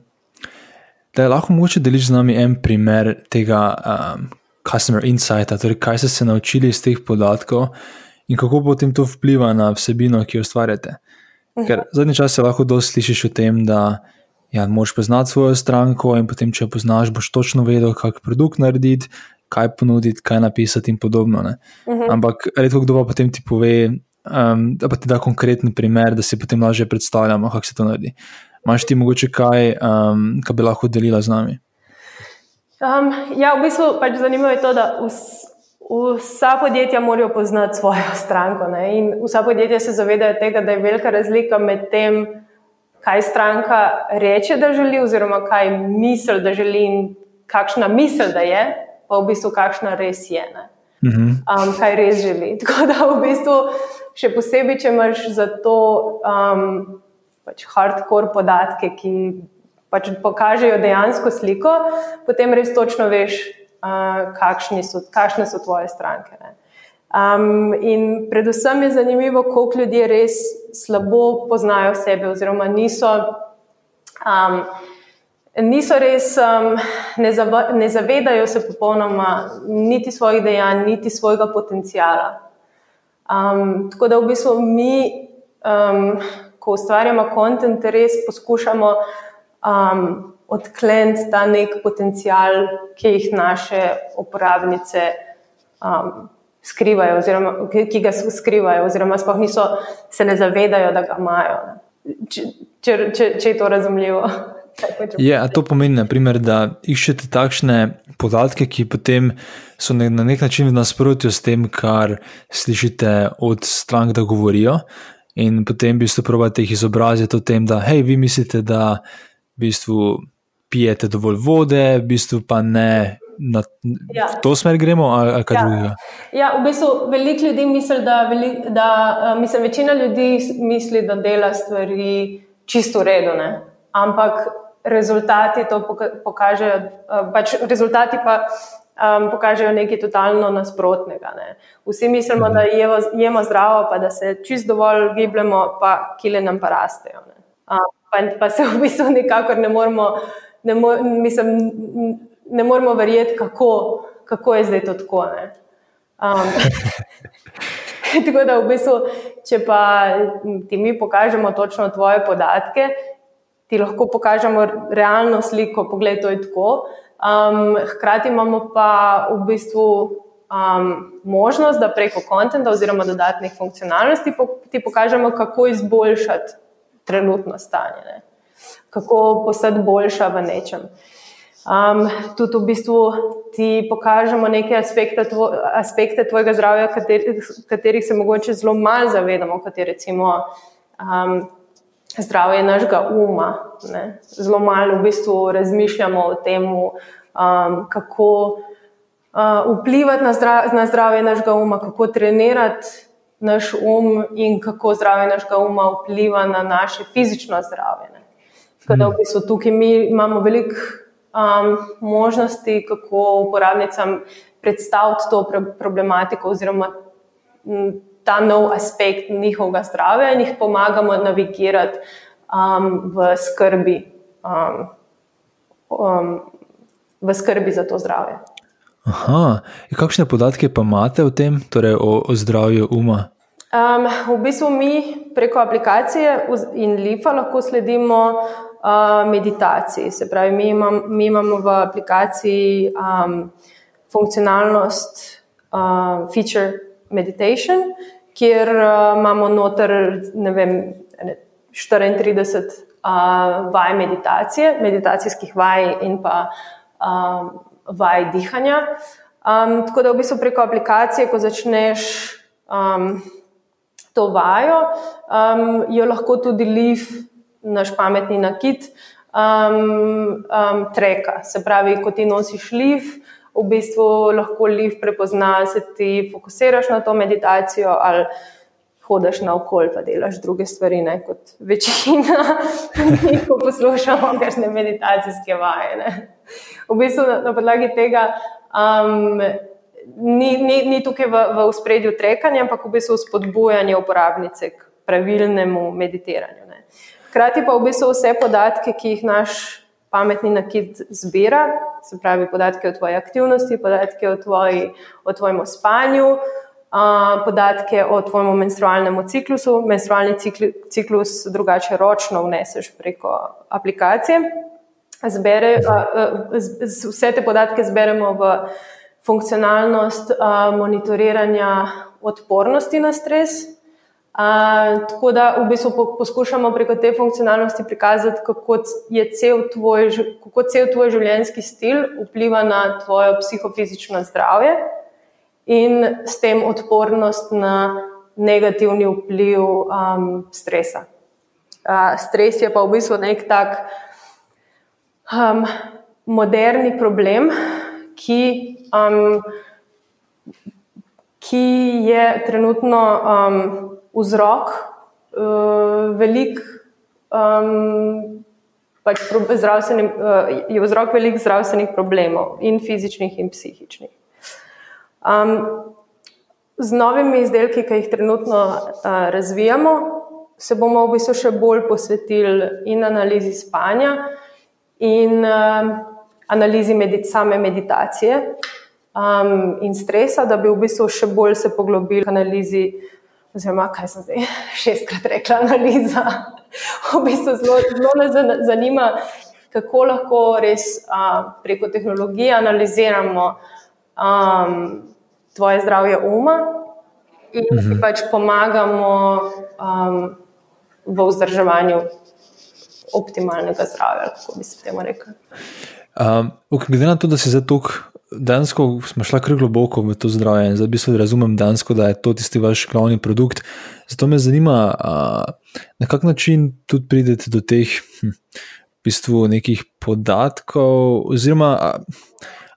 Da lahko mogoče deliti z nami en primer tega um, customer insighta, torej kaj ste se naučili iz teh podatkov in kako potem to vpliva na vsebino, ki jo ustvarjate. Ker zadnji čas se lahko dosti slišiš o tem, da ja, moraš poznati svojo stranko in potem, če jo poznaš, boš točno vedel, kak produkt narediti, kaj ponuditi, kaj napisati in podobno. Uh mhm. -huh. Ampak redko kdo pa potem ti pove, um, da pa ti da konkreten primer, da si potem lažje predstavljamo, kako se to naredi. Máš ti mogoče kaj, um, kar bi lahko delila z nami? Um, ja, v bistvu pač zanimivo je to, da Vsa podjetja morajo poznati svojo stranko. Ne? In vsa podjetja se zavedajo tega, da je velika razlika med tem, kaj stranka reče, da želi, oziroma kaj misli, da želi, in kakšna misel da je, pa v bistvu kakšna res je. Um, kaj res želi. Tako da v bistvu, še posebej, če imaš za to um, pač hardcore podatke, ki pač pokažejo dejansko sliko, potem res točno veš, uh, so, kakšne so tvoje stranke. Um, in predvsem je zanimivo, koliko ljudi res slabo poznajo sebe, oziroma niso. Um, Niso res, um, ne, zava, ne zavedajo se popolnoma niti svojih dejanj, niti svojega potencijala. Um, tako da v bistvu mi, um, ko ustvarjamo kontent, res poskušamo um, odkleniti ta nek potencijal, ki jih naše uporabnice um, skrivajo, oziroma ki ga skrivajo, oziroma sploh niso, se ne zavedajo, da ga imajo. Če, če, če, če je to razumljivo. Je, a to pomeni, naprimer, da iščete takšne podatke, ki potem so na nek način v nasprotju s tem, kar slišite od strank, da govorijo, in potem v bistvu probate jih izobraziti o tem, da hej, vi mislite, da v bistvu pijete dovolj vode, v bistvu pa ne na ja. to smer gremo, ali kaj ja. drugega? Ja, v bistvu veliko ljudi misli, da, velik, da eh, mislim, večina ljudi misli, da dela stvari čisto redo, ne? ampak rezultati to pokažejo, eh, pač rezultati pa. Um, pokažejo nekaj totalno nasprotnega. Ne. Vsi mislimo, mhm. da jemo, jemo zdravo, pa da se čist dovolj gibljemo, pa kile nam pa rastejo. Um, pa, pa se v bistvu nikakor ne moremo, ne mo, mislim, ne moremo verjeti, kako, kako je zdaj to tako. Um, tako da, v bistvu, če pa ti mi pokažemo točno tvoje podatke, ti lahko pokažemo realno sliko, pogled, to je tako. Um, hkrati imamo pa v bistvu um, možnost, da preko konta oziroma dodatnih funkcionalnosti ti pokažemo, kako izboljšati trenutno stanje, ne? kako postati boljša v nečem. Um, tudi v bistvu ti pokažemo neke aspekte, tvo, aspekte tvojega zdravja, katerih, katerih se mogoče zelo malo zavedamo, kot je recimo um, zdravje našega uma. Ne. Zelo malo v bistvu razmišljamo o tem, um, kako uh, vplivati na, zdrav, na zdravje našega uma, kako trenirati naš um in kako zdravje našega uma vpliva na naše fizično zdravje. Ne. Tako da v bistvu tukaj mi imamo veliko um, možnosti, kako uporabnicam predstaviti to problematiko oziroma ta nov aspekt njihovega zdravja in jih pomagamo navigirati um, v, skrbi, um, um, v skrbi za to zdravje. Aha, in kakšne podatke pa imate o tem, torej o, o zdravju uma? Um, v bistvu mi preko aplikacije in LIFA lahko sledimo meditaciji. Se pravi, mi, imam, mi imamo v aplikaciji um, funkcionalnost uh, feature meditation, kjer uh, imamo noter vem, 34 uh, vaj meditacije, meditacijskih vaj in pa um, vaj dihanja. Um, tako da v bistvu preko aplikacije, ko začneš um, to vajo, um, jo lahko tudi liv naš pametni nakit um, um, treka. Se pravi, ko ti nosiš liv, v bistvu lahko liv prepozna, se ti fokusiraš na to meditacijo ali hodiš na okolje, pa delaš druge stvari, ne, kot večina, ki jih poslušamo, ker ne meditacijske vaje. Ne. V bistvu na, na podlagi tega. Um, Ni, ni, ni tukaj v, v spredju trekanja, ampak v bistvu spodbujanje uporabnice k pravilnemu meditiranju. Hkrati pa v bistvu vse podatke, ki jih naš pametni nakit zbira, se pravi podatke o tvoji aktivnosti, podatke o, tvoji, o tvojem spanju, podatke o tvojem menstrualnem ciklusu. Menstrualni ciklus drugače ročno vneseš preko aplikacije. Zbere, vse te podatke zberemo v funkcionalnost monitoriranja odpornosti na stres, tako da v bistvu poskušamo preko te funkcionalnosti prikazati, kako je cel tvoj, kako cel tvoj življenjski stil vpliva na tvoje psihofizično zdravje in s tem odpornost na negativni vpliv um, stresa. Uh, stres je pa v bistvu nek tak um, moderni problem, ki, um, ki je trenutno um, vzrok uh, velik. Um, pač zdravstvenim, uh, je vzrok velikih zdravstvenih problemov, in fizičnih, in psihičnih. Um, z novimi izdelki, ki jih trenutno uh, razvijamo, se bomo v bistvu še bolj posvetili in analizi spanja, in uh, analizi medit same meditacije um, in stresa, da bi v bistvu še bolj se poglobili v analizi. Oziroma, kaj sem zdaj šestkrat rekla, analiza. V bistvu zelo, zelo me zanima, kako lahko res a, preko tehnologije analiziramo um, tvoje zdravje uma in ti mhm. pač pomagamo um, v vzdrževanju optimalnega zdravja, kako bi se temu rekel. Um, glede na to, da si zdaj tukaj, dansko smo šli kar globoko v to zdravje in zdaj bi se razumel dansko, da je to tisti vaš glavni produkt. Zato me zanima, na kak način tudi pridete do teh hm, v bistvu nekih podatkov, oziroma.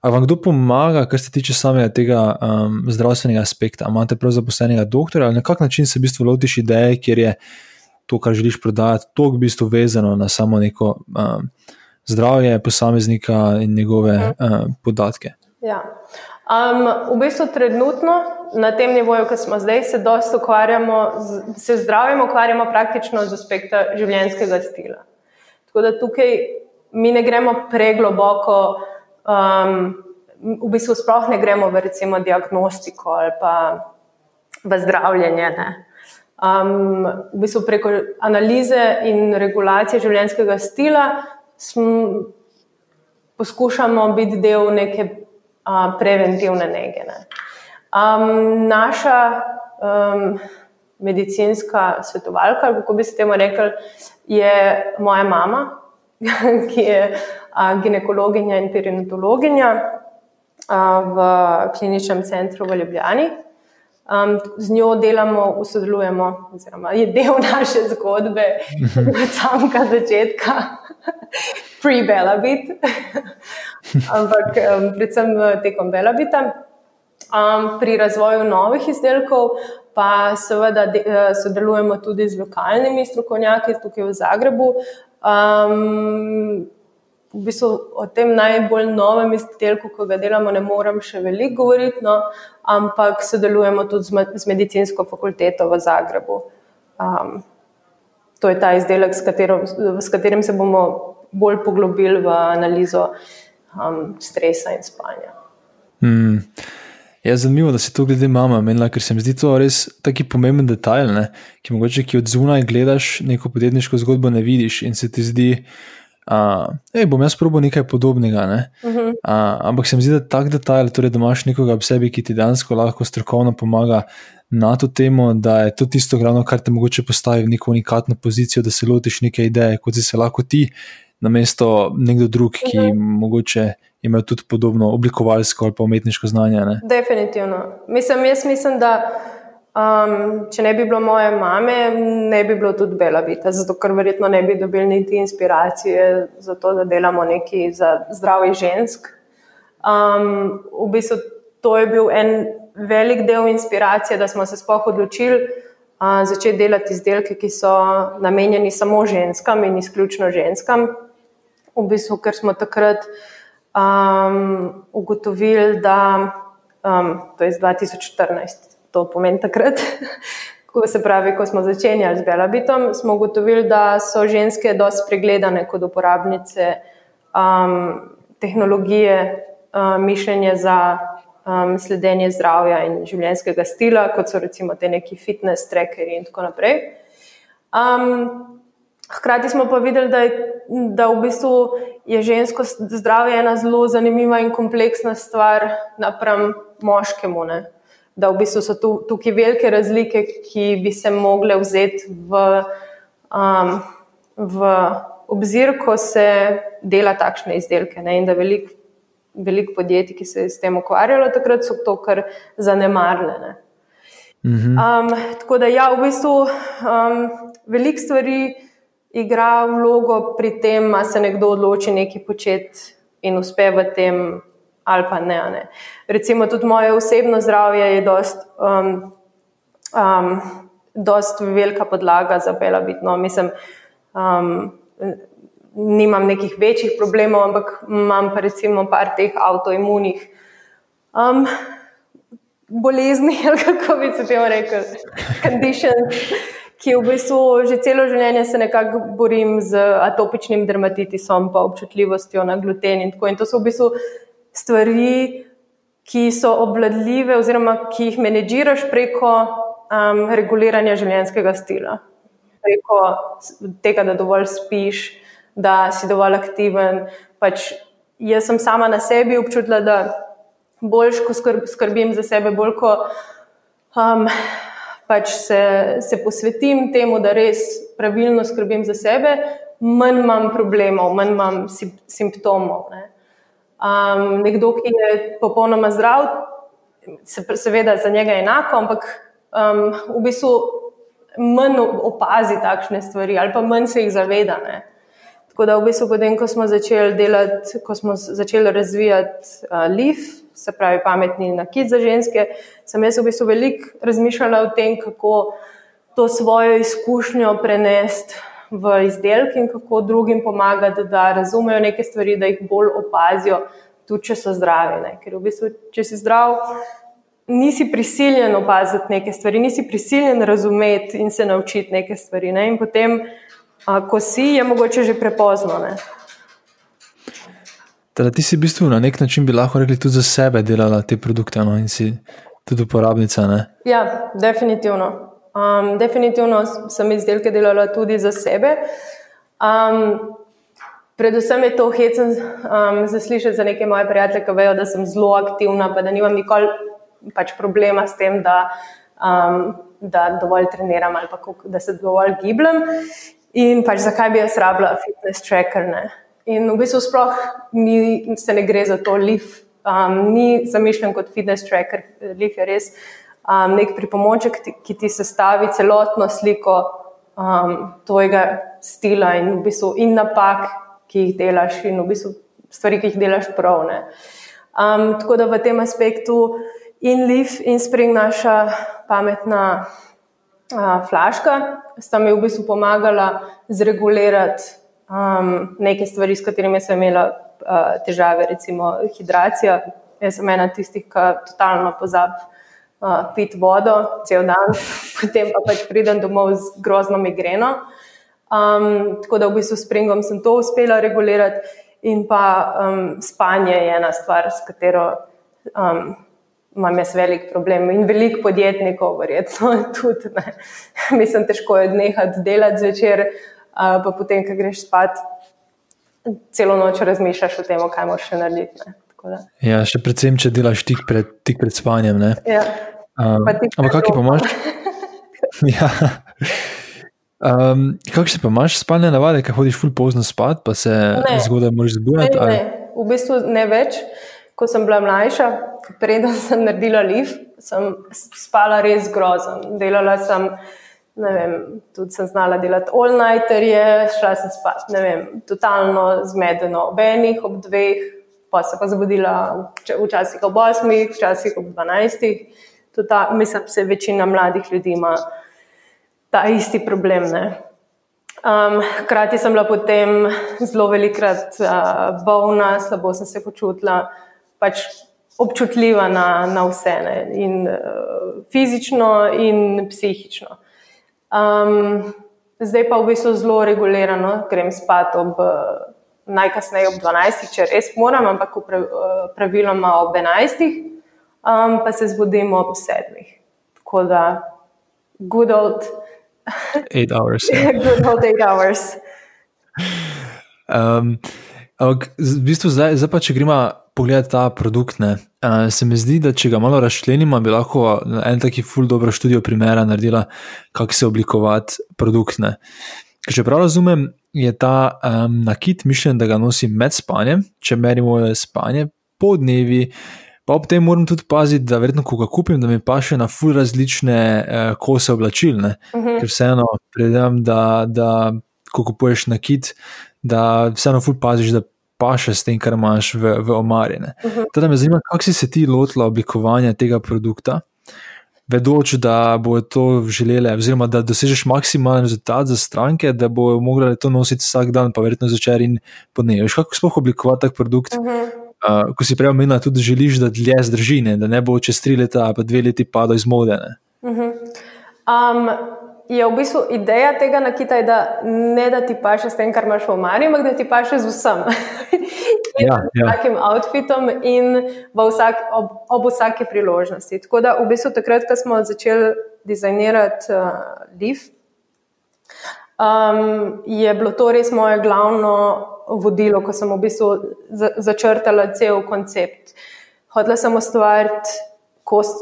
Ali vam kdo pomaga, kar se tiče samega tega um, zdravstvenega aspekta? Imate prav zaposlenega doktora ali na kak način se v bistvu lotiš ideje, kjer je to, kar želiš prodajati, to v bistvu vezano na samo neko um, zdravje posameznika in njegove um, podatke? Ja. Um, v bistvu trenutno na tem nivoju, ki smo zdaj, se dosta ukvarjamo, z, se zdravjem ukvarjamo praktično z aspekta življenjskega stila. Tako da tukaj mi ne gremo pregloboko um, v bistvu sploh ne gremo v recimo diagnostiko ali pa v zdravljenje. Um, v bistvu preko analize in regulacije življenjskega stila smo, poskušamo biti del neke uh, preventivne nege. Ne. Um, naša um, medicinska svetovalka, kako bi se temu rekli, je moja mama, ki je ginekologinja in perinatologinja v kliničnem centru v Ljubljani. Z njo delamo, sodelujemo, oziroma je del naše zgodbe, od samega začetka, pre-Bela bit, ampak predvsem tekom Bela bita. Pri razvoju novih izdelkov pa seveda sodelujemo tudi z lokalnimi strokovnjaki tukaj v Zagrebu, Um, v bistvu o tem najbolj novem izdelku, ki ga delamo, ne morem še veliko govoriti, no, ampak sodelujemo tudi z medicinsko fakulteto v Zagrebu. Um, to je ta izdelek, s, katero, s katerim se bomo bolj poglobili v analizo um, stresa in spanja. Mm. Je zanimivo, da se to glede mama menila, ker se mi zdi to res taki pomemben detajl, ne? ki mogoče ki od zunaj gledaš neko podjetniško zgodbo, ne vidiš in se ti zdi, da bom jaz probo nekaj podobnega. Ne? Uh -huh. a, ampak se mi zdi, da tak detajl, torej da imaš nekoga v sebi, ki ti dejansko lahko strokovno pomaga na to temo, da je to tisto glavno, kar te mogoče postavi v neko unikatno pozicijo, da se lotiš neke ideje, kot si se lahko ti, namesto nekdo drug, ki uh -huh. mogoče imel tudi podobno oblikovalsko ali pa umetniško znanje. Ne? Definitivno. Mislim, jaz mislim, da um, če ne bi bilo moje mame, ne bi bilo tudi Bela Vita, zato ker verjetno ne bi dobili niti inspiracije za to, da delamo nekaj za zdravje žensk. Um, v bistvu to je bil en velik del inspiracije, da smo se spoh odločili. Uh, začeti delati izdelke, ki so namenjeni samo ženskam in izključno ženskam, v bistvu, ker smo takrat um, ugotovili, da um, to je iz 2014, to pomeni takrat. Ko se pravi, ko smo začenjali z Belabitom, smo ugotovili, da so ženske dosti pregledane kot uporabnice um, tehnologije, um, mišljenje za um, sledenje zdravja in življenjskega stila, kot so recimo te neki fitness trackerji in tako naprej. Um, hkrati smo pa videli, da, je, da v bistvu je žensko zdravje ena zelo zanimiva in kompleksna stvar napram moškemu. Ne? Da v bistvu so tu, tukaj velike razlike, ki bi se mogle vzeti v, um, v obzir, ko se dela takšne izdelke. Ne? In da veliko velik podjetij, ki se je s tem ukvarjalo, takrat so to kar zanemarne. Um, tako da, ja, v bistvu um, veliko stvari igra vlogo pri tem, da se nekdo odloči nekaj početi in uspe v tem, ali pa ne. ne. Recimo, tudi moje osebno zdravje je dost, um, um, dost velika podlaga za belabitno. Mislim, um, nimam nekih večjih problemov, ampak imam pa recimo par teh avtoimunih um, bolezni, ali kako bi se temu rekel, conditions, ki v bistvu že celo življenje se nekako borim z atopičnim dermatitisom, pa občutljivostjo na gluten in tako. In to so v bistvu stvari, ki so obvladljive, oziroma ki jih menedžiraš preko um, reguliranja življenjskega stila. Preko tega, da dovolj spiš, da si dovolj aktiven. Pač jaz sem sama na sebi občutila, da bolj, ko skrbim za sebe, bolj, ko um, pač se, se posvetim temu, da res pravilno skrbim za sebe, manj imam problemov, manj imam simptomov. Ne. Um, nekdo, ki je popolnoma zdrav, se, seveda za njega je enako, ampak um, v bistvu manj opazi takšne stvari ali pa manj se jih zaveda. Ne. Tako da, v bistvu, potem, ko smo začeli delati, ko smo začeli razvijati uh, LIF, se pravi pametni nakit za ženske, sem jaz v bistvu veliko razmišljala o tem, kako to svojo izkušnjo prenesti v izdelke in kako drugim pomagati, da razumejo neke stvari, da jih bolj opazijo, tudi če so zdravi. Ne? Ker v bistvu, če si zdrav, nisi prisiljen opaziti neke stvari, nisi prisiljen razumeti in se naučiti neke stvari. Ne? In potem A, ko si, je mogoče že prepozno. Teda, ti si v bistvu na nek način bi lahko rekli tudi za sebe delala te produkte no? in si tudi uporabnica. Ne? Ja, definitivno. Um, definitivno sem izdelke delala tudi za sebe. Um, predvsem je to hecen um, zaslišati za neke moje prijatelje, ki vejo, da sem zelo aktivna, pa da nimam nikoli pač problema s tem, da, um, da dovolj treniram ali pa da se dovolj gibljem. In pač zakaj bi jaz rabila fitness tracker. Ne? In v bistvu sploh ni, se ne gre za to, lif um, ni zamišljen kot fitness tracker, lif je res um, nek pripomoček, ki ti sestavi celotno sliko um, tvojega stila in, v bistvu, in napak, ki jih delaš, in v bistvu stvari, ki jih delaš prav. Um, tako da v tem aspektu in lif in spring naša pametna flaška, sta mi v bistvu pomagala zregulirati um, neke stvari, s katerimi sem imela uh, težave, recimo hidracija. Jaz sem ena tistih, ki totalno pozabi uh, piti vodo cel dan, potem pa pač pridem domov z grozno migreno. Um, tako da v bistvu s springom sem to uspela regulirati, in pa um, spanje je ena stvar, s katero um, imam jaz velik problem in veliko podjetnikov, verjetno tudi. Ne. Mislim, težko je odnehati delati zvečer, pa potem, ko greš spat, celo noč razmišljaš o tem, kaj moraš še narediti. Ja, še predvsem, če delaš tik pred, tik pred spanjem. Ja. Um, ampak kak je pa imaš? ja. Um, Kakšne pa imaš spalne navade, ki hodiš ful pozno spat, pa se zgodaj moraš zbuditi? Ne, ne. V bistvu ne več. Ko sem bila mlajša, preden sem naredila lift, sem spala res grozen. Delala sem, ne vem, tudi sem znala delati all-nighterje, šla sem spat, ne vem, totalno zmedeno ob enih, ob dveh, pa se pa zbudila včasih ob osmih, včasih ob dvanajstih. Tota, mislim, da večina mladih ljudi ima ta isti problem. Um, hkrati sem bila potem zelo velikrat uh, bolna, slabo sem se počutila, pač občutljiva na, na vse, ne? in uh, fizično, in psihično. Um, zdaj pa v bistvu zelo regulirano, grem spat ob najkasneje ob 12, če res moram, ampak praviloma ob 11, um, pa se zbudimo ob 7. Tako da, good old. Eight hours. good old eight hours. Um, ampak, v bistvu, zdaj, zdaj pa, če gremo pogledati ta produkt. Ne. Se mi zdi, da če ga malo razčlenimo, bi lahko en taki ful dobro študijo primera naredila, kako se oblikovati produkt. Ne. Če prav razumem, je ta um, nakit mišljen, da ga nosim med spanjem, če merimo spanje po dnevi. Pa ob tem moram tudi paziti, da verjetno, ko ga kupim, da mi pa še na ful različne eh, kose oblačil. Uh mhm. -huh. Ker vseeno predem, da, da ko kupuješ nakit, da vseeno ful paziš, da paše s tem, kar imaš v, v omarjene. Uh -huh. Teda me zanima, kako si se ti lotila oblikovanja tega produkta, vedoč, da bo to želele, oziroma da dosežeš maksimalen rezultat za stranke, da bo mogla to nositi vsak dan, pa verjetno začer in podnevi. Kako sploh oblikovati tak produkt? Uh -huh. Uh, ko si prej omenila, tudi želiš, da dlje zdrži, ne? da ne bo čez tri leta ali pa dve leti padlo iz mode. Uh -huh. um, je v bistvu ideja tega nakita, da ne da ti paše s tem, kar imaš v omari, ampak da ti paše z vsem. ja, ja. takim outfitom in vsak, ob, ob vsaki priložnosti. Tako da v bistvu takrat, ko smo začeli dizajnirati uh, Leaf, um, je bilo to res moje glavno vodilo, ko sem v bistvu začrtala cel koncept. Hodila sem ustvariti kost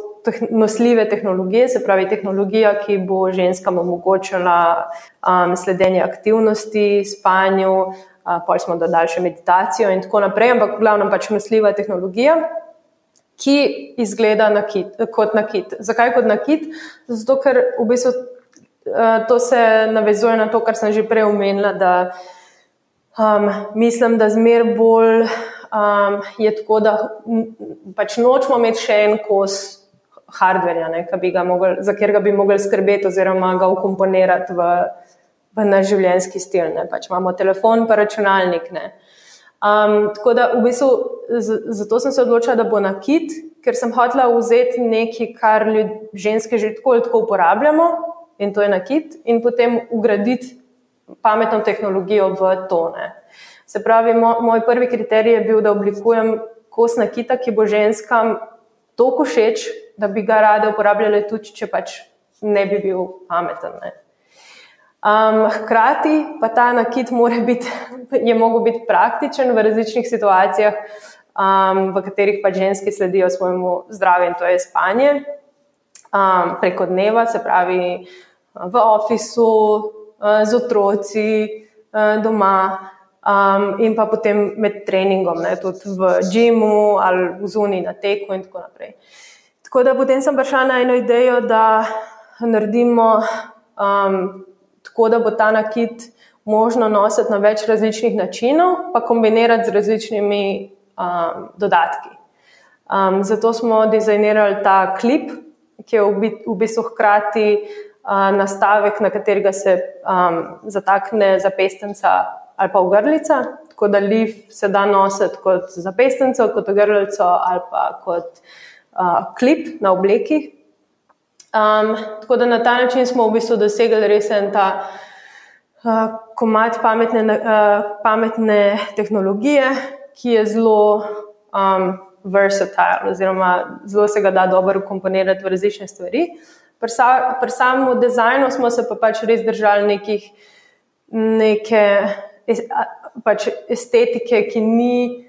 nosljive tehnologije, se pravi tehnologija, ki bo ženskam omogočala um, sledenje aktivnosti, spanju, uh, pa smo dodali še meditacijo in tako naprej, ampak glavno pač nosljiva tehnologija. Ki izgleda nakit, kot nakit. Zakaj kot nakit? Zato, ker v bistvu uh, to se navezuje na to, kar sem že prej omenila, da um, mislim, da zmer bolj um, je tako, da pač nočemo imeti še en kos hardverja, za katerega bi mogli skrbeti, oziroma ga ukomponirati v, v naš življenjski stil. Pač imamo telefon, pa računalnik. Um, tako da, v bistvu, zato sem se odločila, da bo na kit, ker sem hotela vzeti nekaj, kar ljud, ženske že tako ali tako uporabljamo, in to je na kit, in potem ugraditi pametno tehnologijo v tone. Se pravi, mo, moj prvi kriterij je bil, da oblikujem kos na kita, ki bo ženskam toliko všeč, da bi ga rade uporabljali, tudi če pač ne bi bil pameten. Ne. Um, hkrati pa ta nakit biti, je mogel biti praktičen v različnih situacijah, um, v katerih pa ženske sledijo svojemu zdravju, in to je spanje um, preko dneva, se pravi v ofisu, uh, z otroci, uh, doma. Um, in pa potem med treningom, ne, tudi v Džimu ali v zuniji na teku, in tako naprej. Tako da potem sem prišla na eno idejo, da naredimo um, tako, da bo ta nakit možno nositi na več različnih načinov, pa kombinirati z različnimi um, dodatki. Um, zato smo dizajnirali ta klip, ki je v bistvu hkrati uh, nastavek, na katerega se um, zatakne zapestnica ali pa ogrlica. Tako da liv se da nositi kot zapestnico, kot ogrlico ali pa kot uh, klip na obleki. Um, tako da na ta način smo v bistvu dosegli res en ta uh, komat pametne, uh, pametne tehnologije, ki je zelo um, versatile, oziroma zelo se ga da dobro komponirati v različne stvari. Pri, sa, pri samem dizajnu smo se pa pač res držali nekih, neke pač estetike, ki ni.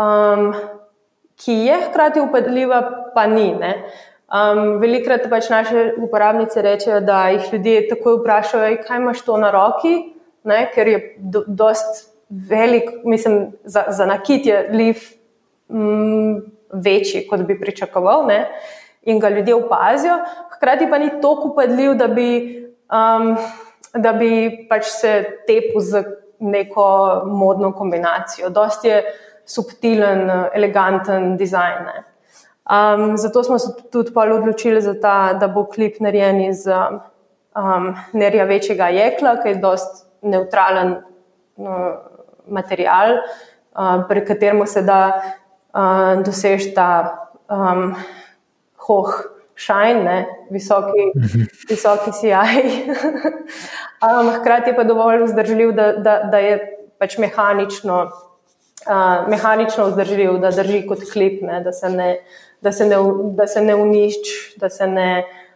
Um, ki je hkrati upadljiva, pa ni. Um, velikrat pač naše uporabnice rečejo, da jih ljudje takoj vprašajo, kaj imaš to na roki, ne? ker je do, dost velik, mislim, za, za nakit je liv mm, večji, kot bi pričakoval, ne? in ga ljudje opazijo, hkrati pa ni tako upadljiv, da bi, um, da bi pač se tepel z neko modno kombinacijo. Dost je subtilen, eleganten dizajn. Um, zato smo se tudi odločili, ta, da bo klip narejen iz um, nerjavečega jekla, ki je dost neutralen uh, material, uh, pri katerem se da uh, doseči ta um, hoh. Šajne, visoki, mhm. visoki CI. um, hkrati pa je dovolj vzdržljiv, da, da, da je pač mehanično uh, mehanično vzdržljiv, da drži kot klip, ne, da, se ne, da, se ne, da se ne uniči, da,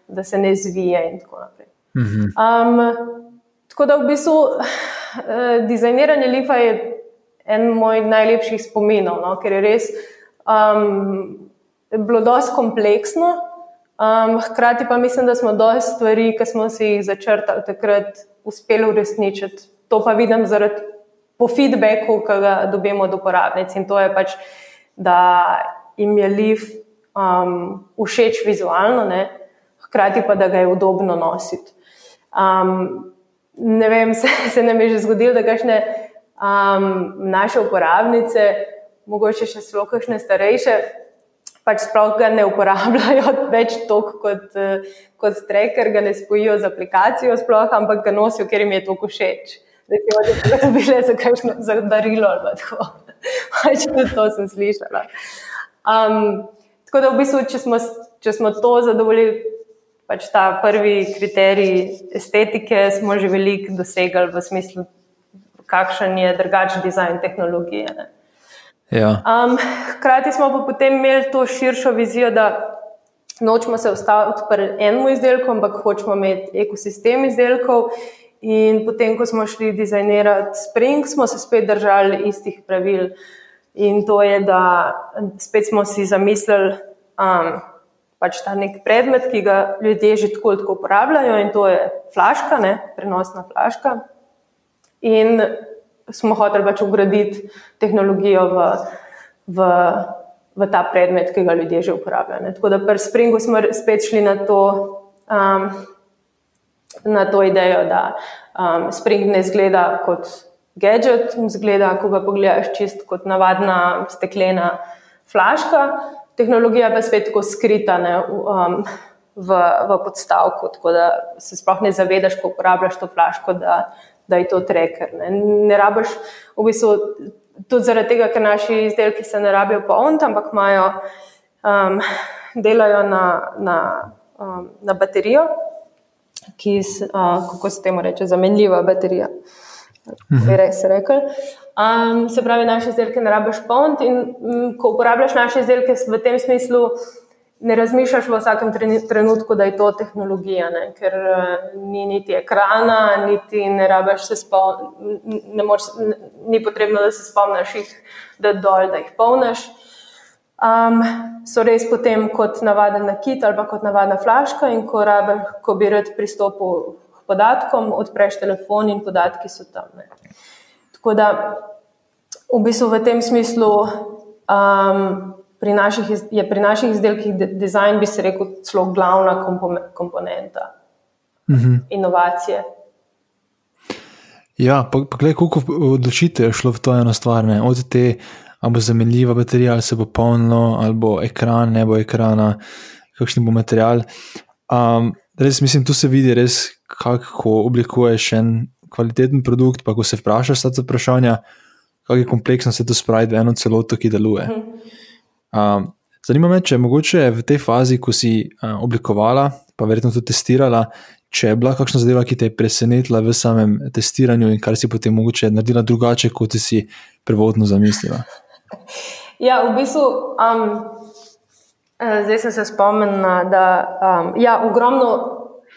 da se ne zvije. In tako naprej. Um, tako da v bistvu uh, dizajniranje lifa je en moj najlepših spominov, no, ker je res um, bilo dosti kompleksno. Um, hkrati pa mislim, da smo dosti stvari, ki smo si jih začrtali takrat, uspeli uresničiti. To pa vidim zaradi po feedbacku, ki ga dobimo od uporabnic. In to je pač, da jim je liv um, všeč vizualno, ne? hkrati pa da ga je udobno nositi. Um, ne vem, se, se nam je že zgodilo, da kašne um, naše uporabnice, mogoče še zelo kakšne starejše, pač sploh ga ne uporabljajo več toliko kot, kot tracker, ga ne spojijo z aplikacijo, sploh, ampak ga nosijo, ker jim je to všeč. Recimo, da so to bile za kakšno za darilo ali tako. Pač tudi to sem slišala. Um, tako da v bistvu, če smo, če smo to zadovoljili, pač ta prvi kriterij estetike, smo že veliko dosegli v smislu, kakšen je drugačen dizajn tehnologije. Ne. Ja. Um, hkrati smo pa potem imeli to širšo vizijo, da nočemo se ustaviti pri enem izdelku, ampak hočemo imeti ekosistem izdelkov. In potem, ko smo šli dizajnirati Spring, smo se spet držali istih pravil. In to je, da spet smo si zamislili um, pač ta nek predmet, ki ga ljudje že tako ali tako uporabljajo, in to je flaška, ne, prenosna flaška. In smo hoteli pač ugraditi tehnologijo v, v, v ta predmet, ki ga ljudje že uporabljajo. Ne. Tako da pri Springu smo spet šli na to, um, na to idejo, da um, Spring ne zgleda kot gadget, zgleda, ko ga pogledaš, čist kot navadna steklena flaška. Tehnologija pa je spet tako skrita ne, um, v, v podstavku, tako da se sploh ne zavedaš, ko uporabljaš to flaško, da, da je to tracker. Ne, ne rabiš, v bistvu, tudi zaradi tega, ker naši izdelki se ne rabijo polniti, ampak imajo, um, delajo na, na, um, na baterijo, ki je, kako se temu reče, zamenljiva baterija. Mhm. Res je rekel. Um, se pravi, naše izdelke ne rabiš polniti, in um, ko uporabljaš naše izdelke v tem smislu, ne razmišljaš v vsakem trenutku, da je to tehnologija, ne? ker uh, ni niti ekrana, niti ne rabiš se spomniti, ni potrebno, da se spomniš jih, da dol, da jih polniš. Um, so res potem kot navaden nakit ali kot navadna flaška, in ko, rabe, ko bi rad pristopil k podatkom, odpreš telefon in podatki so tam. Ne? Tako da v bistvu v tem smislu. Um, pri naših, je pri naših izdelkih dizajn, bi se rekel, celo glavna komponenta mhm. inovacije. Ja, pa, pa gledaj, koliko odločitev je šlo v to eno stvar. Ne? Od te, ali bo zamenljiva baterija, ali se bo polno, ali bo ekran, ne bo ekrana, kakšen bo material. Um, res, mislim, tu se vidi, res, kako oblikuješ en kvaliteten produkt. Pa, ko se vprašaš ta vprašanja, kako je kompleksno se to spraviti v eno celoto, ki deluje. Um, zanima me, če je mogoče v tej fazi, ko si uh, oblikovala, pa verjetno tudi testirala, če je bila kakšna zadeva, ki te je presenetila v samem testiranju in kar si potem mogoče naredila drugače, kot si prvotno zamislila. Ja, v bistvu. Um, zdaj sem se spomnila, da um, ja, ogromno,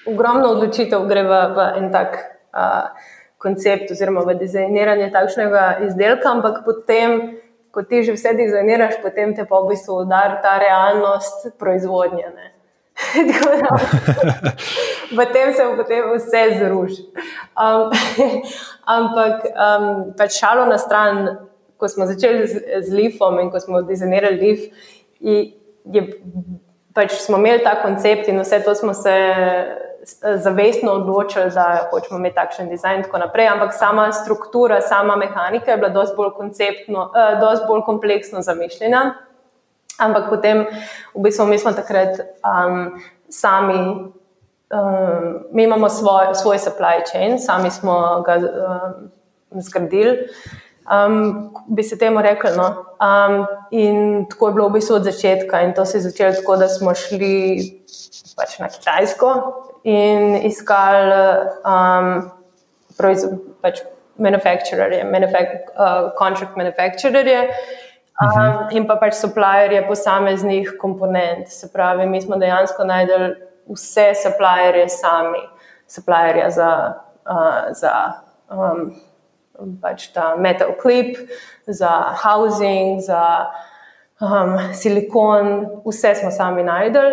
ogromno odločitev gre v, v en tak uh, koncept, oziroma v dizajniranje takšnega izdelka, ampak potem ko ti že vse dizajniraš, potem te pa v bistvu udari ta realnost proizvodnje. Potem se potem vse zruši. Um, ampak um, pač šalo na stran, ko smo začeli z, z Leafom in ko smo dizajnirali Leaf, je, pač smo imeli ta koncept in vse to smo se zavestno odločili, da hočemo imeti takšen dizajn in tako naprej, ampak sama struktura, sama mehanika je bila dosti bolj, uh, dosti bolj kompleksno zamišljena. Ampak potem, v bistvu, mi smo takrat um, sami, um, mi imamo svoj, svoj supply chain, sami smo ga um, zgradili. Um, bi se temu rekli. No? Um, in tako je bilo v bistvu od začetka, in to se je začelo tako, da smo šli pač na Kitajsko, in iskali um, pač manufacturerje, manufak uh, contract manufacturerje. Um, uh mhm. -huh. In pa pač supplierje posameznih komponent. Se pravi, mi smo dejansko najdel vse supplierje sami, supplierje za, uh, za um, pač ta metal clip, za housing, za um, silikon, vse smo sami najdel.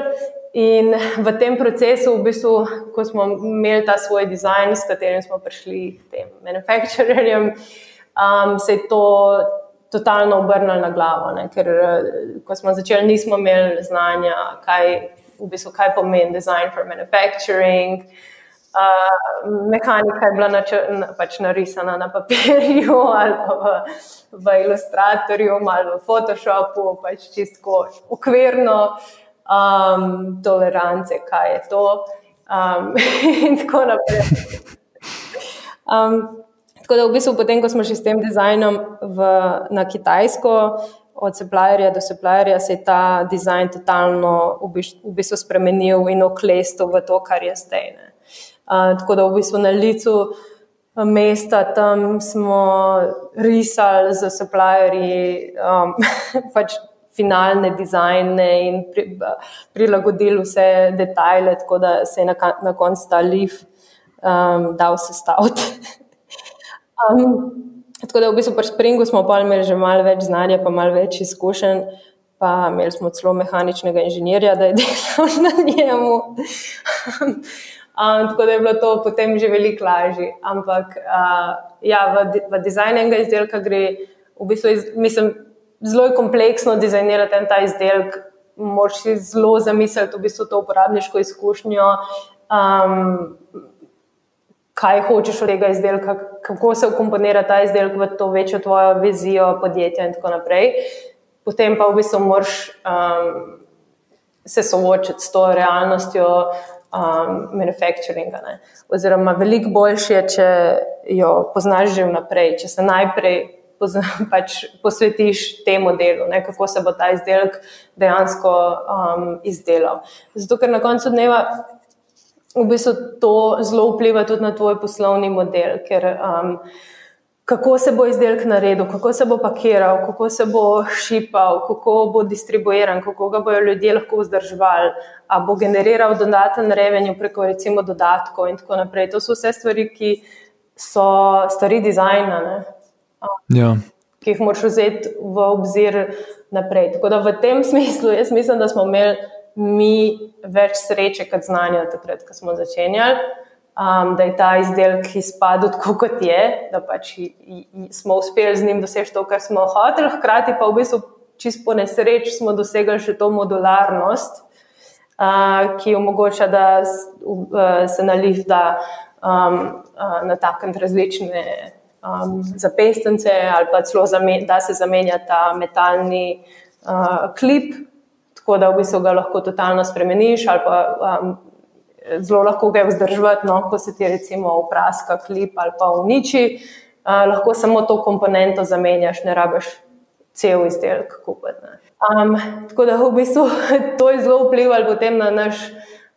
In v tem procesu, v bistvu, ko smo imeli ta svoj dizajn, s katerim smo prišli k tem manufacturerjem, um, se je to totalno obrnilo na glavo. Ne? Ker ko smo začeli, nismo imeli znanja, kaj, v bistvu, kaj pomeni design for manufacturing. Uh, mehanika je bila načr, na, pač narisana na papirju, ali v, v Illustratorju, ali v Photoshopu, pač čisto ukvirno, um, tolerance, kaj je to. Um, in tako naprej. Um, tako da, v bistvu, potem, ko smo šli s tem dizajnom v, na Kitajsko, od supplierja do supplierja, se je ta dizajn totalno v bistvu spremenil in oklestil v to, kar je zdaj. Ne. Uh, tako da v bistvu na licu mesta tam smo risali z supplierji um, pač finalne dizajne in pri, prilagodili vse detajle, tako da se je na, na koncu ta liv um, dal sestaviti. um, tako da v bistvu pri Springu smo pa imeli že malo več znanja, pa malo več izkušenj. Pa imeli smo celo mehaničnega inženirja, da je delal na njemu. Um, tako da je bilo to potem že veliko lažje. Ampak uh, ja, v, v dizajnu enega izdelka gre, v bistvu, iz, mislim, zelo je kompleksno dizajnirati en ta izdelek. Moš si zelo zamisliti v bistvu to uporabniško izkušnjo, um, kaj hočeš od tega izdelka, kako se ukomponira ta izdelek v to večjo tvojo vizijo podjetja in tako naprej. Potem pa v bistvu moraš um, se soočiti s to realnostjo, um, manufacturinga. Ne. Oziroma, veliko boljše je, če jo poznaš že vnaprej, če se najprej pozna, pač posvetiš temu delu, ne, kako se bo ta izdelek dejansko um, izdelal. Zato, ker na koncu dneva. V bistvu to zelo vpliva tudi na tvoj poslovni model, ker um, kako se bo izdelek naredil, kako se bo pakiral, kako se bo šipal, kako bo distribuiran, kako ga bodo ljudje lahko vzdrževali, ali bo generiral dodaten revenue preko recimo dodatkov in tako naprej. To so vse stvari, ki so stvari dizajna, ja. ki jih moraš vzeti v obzir naprej. Tako da v tem smislu jaz mislim, da smo imeli mi več sreče kot znanja takrat, ko smo začenjali um, da je ta izdelek izpadel tako, kot je, da pač smo uspeli z njim doseči to, kar smo hoteli, hkrati pa v bistvu čisto po nesreči smo dosegli še to modularnost, uh, ki omogoča, da uh, se naliv da um, uh, na takrat različne. Um, za pestence, ali pa celo zamen, da se zamenja ta metalni uh, klip, tako da v bistvu ga lahko totalno spremeniš, ali pa um, zelo lahko ga je vzdrževati, no, ko se ti recimo upraska klip ali pa uniči, uh, lahko samo to komponento zamenjaš, ne rabiš cel izdelek kupiti. Um, tako da v bistvu to je zelo vplivalo potem na naš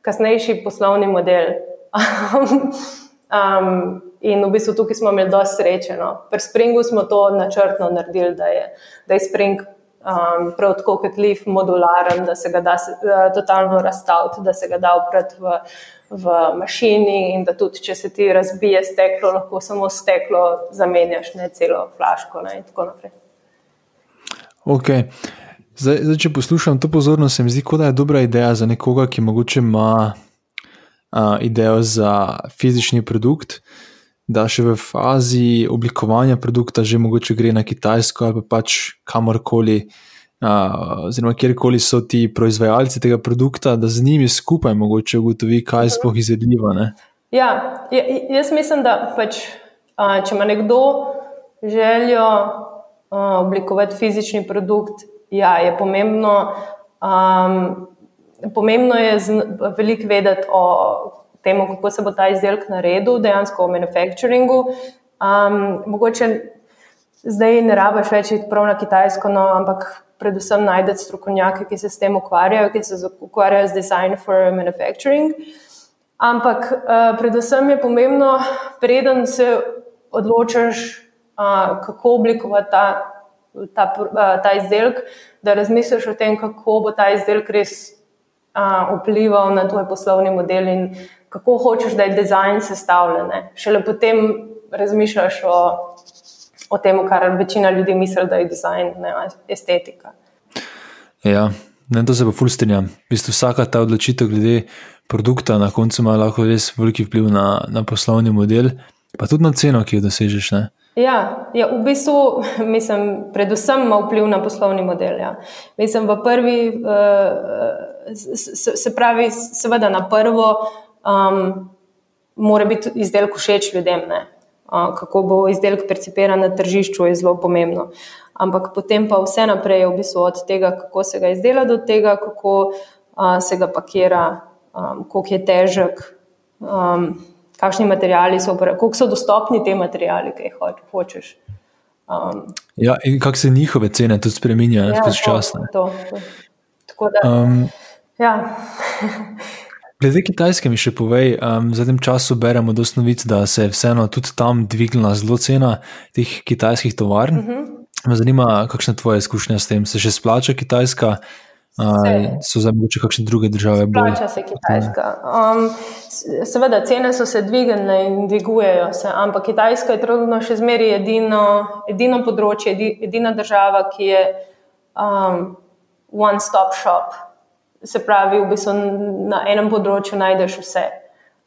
kasnejši poslovni model. um, in v bistvu tukaj smo imeli dosti sreče. No. Pri Springu smo to načrtno naredili, da je, da je Spring um, prav tako kot lif modularen, da se ga da uh, totalno razstaviti, da se ga da upreti v, v mašini in da tudi, če se ti razbije steklo, lahko samo steklo zamenjaš, ne celo flaško ne, in tako naprej. Ok. Zdaj, zdaj, če poslušam to pozorno, se mi zdi, da je dobra ideja za nekoga, ki mogoče ima uh, idejo za fizični produkt, da še v fazi oblikovanja produkta že mogoče gre na Kitajsko ali pa pač kamorkoli, oziroma kjerkoli so ti proizvajalci tega produkta, da z njimi skupaj mogoče ugotovi, kaj je sploh izvedljivo. Ne? Ja, jaz mislim, da pač, če ima nekdo željo oblikovati fizični produkt, ja, je pomembno. Um, pomembno je veliko vedeti o temu, kako se bo ta izdelek naredil, dejansko v manufacturingu. Um, mogoče zdaj ne rabiš več iti prav na Kitajsko, no, ampak predvsem najdete strokovnjake, ki se s tem ukvarjajo, ki se ukvarjajo z design for manufacturing. Ampak uh, predvsem je pomembno, preden se odločiš, uh, kako oblikovati ta, ta, uh, ta izdelek, da razmisliš o tem, kako bo ta izdelek res uh, vplival na tvoj poslovni model in kako hočeš, da je dizajn sestavljen. Šele potem razmišljaš o, o tem, kar večina ljudi misli, da je dizajn, ne estetika. Ja, ne, to se pa ful strinjam. V bistvu vsaka ta odločitev glede produkta na koncu ima lahko res veliki vpliv na, na poslovni model, pa tudi na ceno, ki jo dosežeš. Ne? Ja, ja, v bistvu mislim, predvsem ima vpliv na poslovni model. Ja. Mislim, v prvi, uh, se, se pravi, seveda na prvo, um, mora biti izdelek všeč ljudem. Ne? Kako bo izdelek percipiran na tržišču, je zelo pomembno. Ampak potem pa vse naprej, v bistvu od tega, kako se ga izdela, do tega, kako a, se ga pakira, koliko je težek, um, kakšni materiali so, koliko so dostopni ti materiali, ki jih hočeš. Um, ja, in kako se njihove cene tudi spremenjajo ja, skozi čas. Um, ja. Glede Kitajske mi še povej, um, v zadnjem času beremo dosta novic, da se je vseeno tudi tam dvignila zelo cena teh kitajskih tovarn. Uh mhm. -huh. Me zanima, kakšna je tvoja izkušnja s tem? Se še splača Kitajska? so za mogoče kakšne druge države bolj? Plača se Kitajska. Um, seveda, cene so se dvignile in dvigujejo se, ampak Kitajska je trenutno še zmeraj edino, edino področje, edina država, ki je um, one-stop shop. Se pravi, v bistvu na enem področju najdeš vse.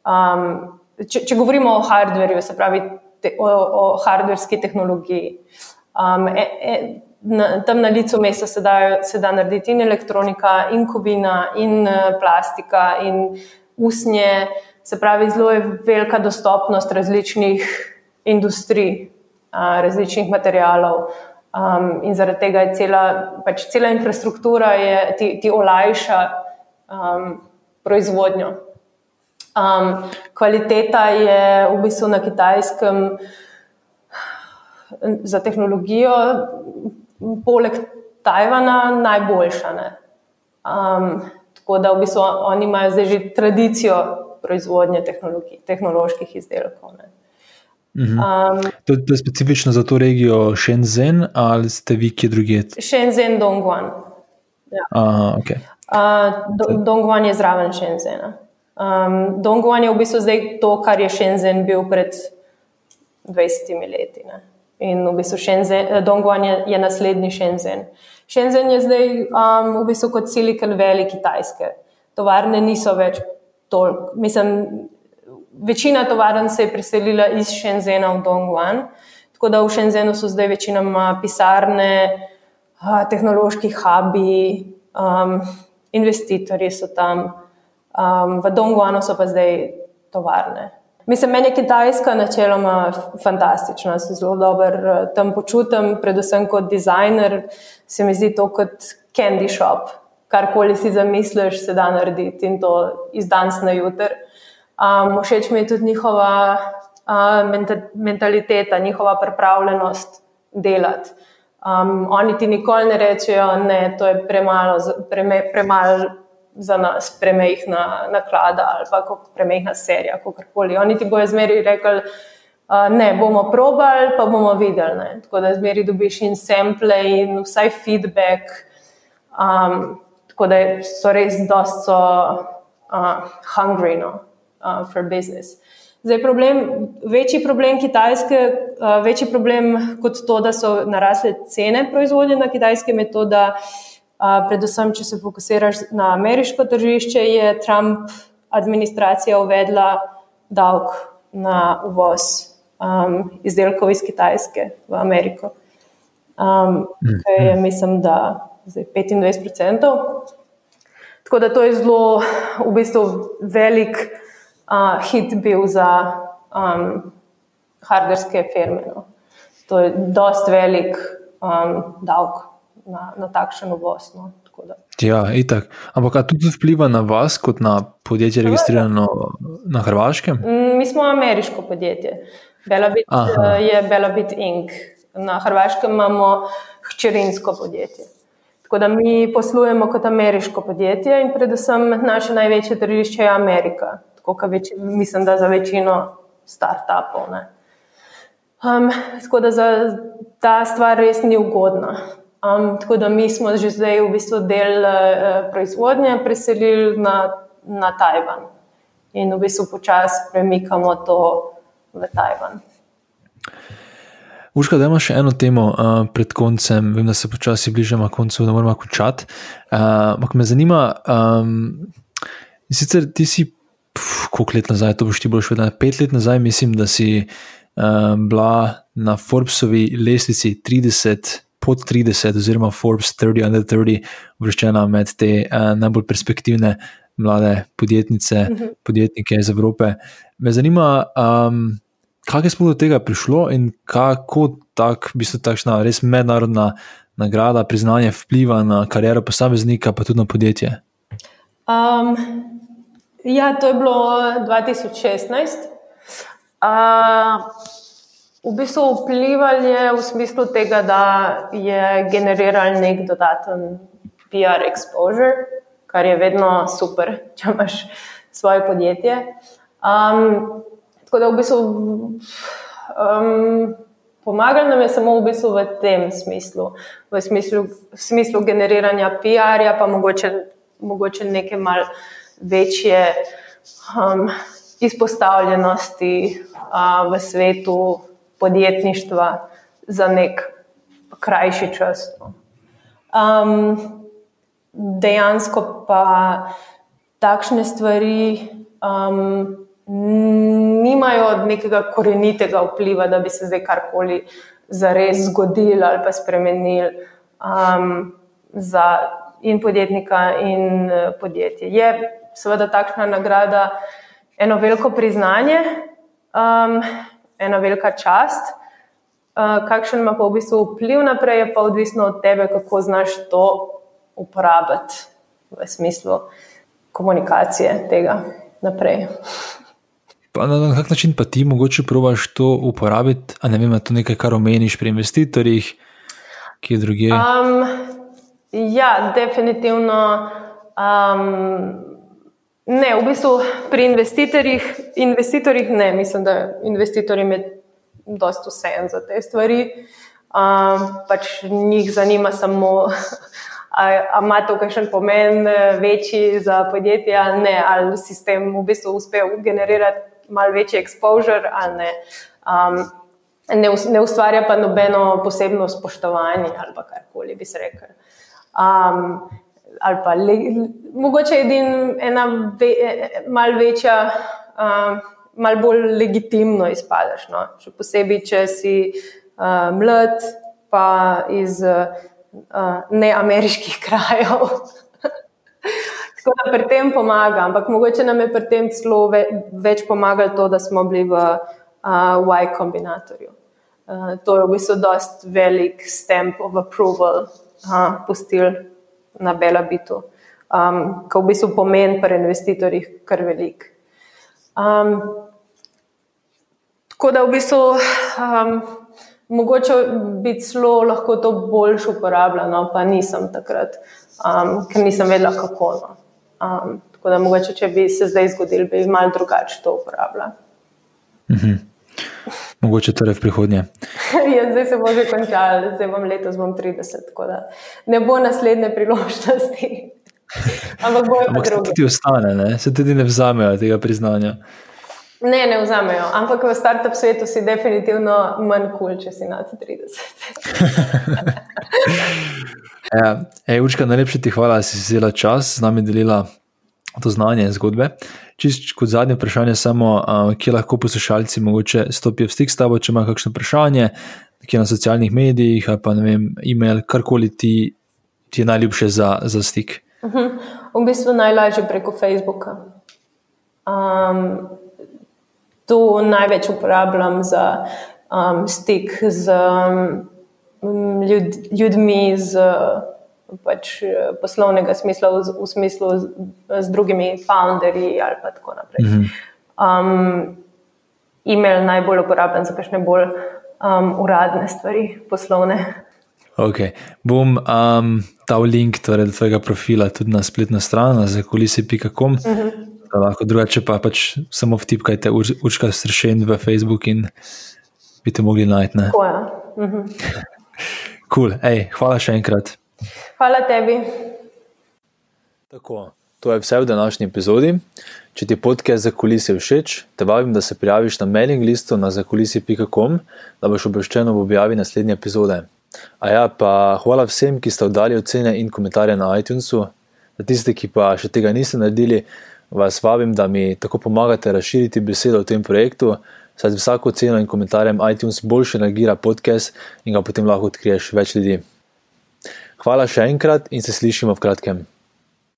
Um, če, če govorimo o hardverju, se pravi te, o, o hardverski tehnologiji. Um, e, e, na, tam na licu mesta se da, se da narediti in elektronika, in kovina, in uh, plastika, in usnje. Se pravi, zelo je velika dostopnost različnih industrij, uh, različnih materijalov. Um, in zaradi tega je cela, pač cela infrastruktura, je, ti, ti olajša um, proizvodnjo. Um, kvaliteta je v bistvu na kitajskem za tehnologijo poleg Tajvana najboljša. Um, tako da v bistvu oni imajo zdaj že tradicijo proizvodnje tehnoloških izdelkov. Mhm. Um, to, to je specifično za to regijo Shenzhen ali ste vi kje drugje? Shenzhen, Dongguan. Ja. Aha, okay. uh, Do, Dongguan je zraven Shenzhena. Um, Dongguan je v bistvu zdaj to, kar je Shenzhen bil pred 20 leti. Ne? in v bistvu Shenzhen, Dongguan je, je naslednji Shenzhen. Shenzhen je zdaj um, v bistvu kot Silicon Valley Kitajske. Tovarne niso več toliko. Mislim, večina tovarn se je preselila iz Shenzhena v Dongguan, tako da v Shenzhenu so zdaj večinoma pisarne, tehnološki hubi, um, investitorji so tam, um, v Dongguanu so pa zdaj tovarne. Mislim, meni je Kitajska načeloma fantastična, se zelo dobro eh, tam počutim, predvsem kot dizajner, se mi zdi to kot candy shop. Karkoli si zamisliš, se da narediti in to iz danes na jutr. Um, všeč mi je tudi njihova uh, mentaliteta, njihova pripravljenost delati. Um, oni ti nikoli ne rečejo, da je premalo, preme, premalo za nas premehna naklada ali pa premehna serija, kako koli. Oni ti bojo zmeri rekli, uh, ne, bomo probali, pa bomo videli. Ne. Tako da zmeri dobiš in sample in vsaj feedback. Um, tako da so res dosto uh, hungry no, uh, for business. Zdaj, problem, večji problem Kitajske, uh, večji problem kot to, da so narasle cene proizvodnje na kitajskem, je to, da uh, predvsem, če se fokusiraš na ameriško tržišče, je Trump administracija uvedla davek na uvoz um, izdelkov iz Kitajske v Ameriko. Um, kaj je, mislim, da zdaj 25%. Tako da to je zelo, v bistvu, velik uh, hit bil za um, hardverske firme. No. To je dost velik um, davek na, na takšen uvoz. No. Ja, itak. Ampak tudi vpliva na vas, kot na podjetje, registrirano na Hrvaškem? Mm, mi smo ameriško podjetje. Belabit Aha. Eh, je Belabit Inc. Na Hrvaškem imamo hčerinsko podjetje. Tako da mi poslujemo kot ameriško podjetje in predvsem naše največje tržišče je Amerika. Tako več, mislim, da za večino start-upov. Um, tako da za ta stvar res ni ugodna. Um, tako da mi smo že zdaj v bistvu del uh, proizvodnje preselili na, na Tajvan in v bistvu počasi premikamo to v Tajvan. Užka, da imaš še eno temo uh, pred koncem, vem, da se počasi bližamo koncu, da moramo končati. Uh, ampak me zanima, um, sicer ti si, pf, koliko let nazaj, to boš ti boš vedel, pet let nazaj, mislim, da si um, bila na Forbesovi lestvici 30 pod 30, oziroma Forbes 30 under 30, vrščena med te uh, najbolj perspektivne mlade podjetnice, uh -huh. podjetnike iz Evrope. Me zanima, um, kako je sploh do tega prišlo in kako tak, v bistvu takšna res mednarodna nagrada, priznanje vpliva na kariero posameznika, pa tudi na podjetje. Um, ja, to je bilo 2016. Uh, v bistvu vplival je v smislu tega, da je generiral nek dodaten PR exposure, kar je vedno super, če imaš svoje podjetje. Um, tako da v bistvu um, pomagal nam je samo v, bistvu v tem smislu, v smislu, v smislu generiranja PR-ja, pa mogoče, mogoče neke mal večje um, izpostavljenosti uh, v svetu podjetništva za nek krajši čas. Um, dejansko pa takšne stvari um, nimajo nekega korenitega vpliva, da bi se zdaj karkoli zares zgodil ali pa spremenil um, za in podjetnika in uh, podjetje. Je seveda takšna nagrada eno veliko priznanje, um, ena velika čast. Uh, kakšen ima pa v bistvu vpliv naprej, je pa odvisno od tebe, kako znaš to uporabiti v smislu komunikacije tega naprej. Pa na, na kak način pa ti mogoče probaš to uporabiti, a ne vem, to nekaj, kar omeniš pri investitorjih, ki je druge? Um, ja, definitivno. Um, ne, v bistvu pri investitorjih, investitorjih ne, mislim, da investitorjem je dosta vse en za te stvari. Um, pač njih zanima samo ali ima to kakšen pomen eh, večji za podjetja, ne, ali sistem v bistvu uspe generirati malo večji exposure ali ne. Um, ne, ne ustvarja pa nobeno posebno spoštovanje ali karkoli bi se rekel. Um, ali pa le, mogoče edin, ena ve, mal večja, um, mal bolj legitimno izpadeš. No? Še posebej, če si uh, mlad, pa iz. Uh, uh, neameriških krajev. Tako da pri tem pomaga, ampak mogoče nam je pri tem celo ve, več pomagalo to, da smo bili v uh, Y kombinatorju. Uh, to je v bistvu dost velik stamp of approval, uh, postil na Bela Bitu, um, ki v bistvu pomeni pri investitorjih kar velik. Um, tako da v bistvu um, mogoče bi celo lahko to boljš uporabljal, no, pa nisem takrat, um, ker nisem vedela, kako. No. Um, tako da mogoče, če bi se zdaj zgodil, bi malo drugače to uporabljal. Mhm. Mogoče torej v prihodnje. ja, zdaj se bo že končal, zdaj bom letos bom 30, tako da ne bo naslednje priložnosti. Ampak bojo pa drugi. Tudi ostane, se tudi ne vzamejo tega priznanja. Ne, ne vzamejo, ampak v startup svetu si definitivno manj kul, cool, če si nad 30. ja, ej, Učka, najlepše ti hvala, da si vzela čas z nami delila to znanje in zgodbe. Čist kot zadnje vprašanje, samo uh, kje lahko poslušalci mogoče stopijo v stik s tabo, če ima kakšno vprašanje, ki je na socialnih medijih, ali pa ne vem, e-mail, karkoli ti, ti je najljubše za, za stik. Uh mhm. -huh. V bistvu najlažje preko Facebooka. Um, to največ uporabljam za um, stik z um, ljud, ljudmi, z pač, poslovnega smisla, v, v smislu z, z drugimi founderji ali pa tako naprej. Mhm. Um, e-mail najbolj uporabljam za kakšne bolj um, uradne stvari, poslovne. Okay. Bom um, dal link torej, do tvojega profila tudi na spletno stran, za kulisi.com. Uh -huh lahko drugače pa pač samo vtipkajte urška sršen v Facebook in bi te mogli najti. Mhm. cool. Ej, hvala še enkrat. Hvala tebi. Tako, to je vse v današnji epizodi. Če ti podcast za kulise všeč, te vabim, da se prijaviš na mailing listu na zakulisi.com, da boš obveščen ob objavi naslednje epizode. A ja, pa hvala vsem, ki ste oddali ocene in komentarje na iTunesu. Za tiste, ki pa še tega niste naredili, vas vabim, da mi tako pomagate razširiti besedo o tem projektu, saj z vsako ceno in komentarjem iTunes boljše nagira podcast in ga potem lahko odkriješ več ljudi. Hvala še enkrat in se slišimo v kratkem.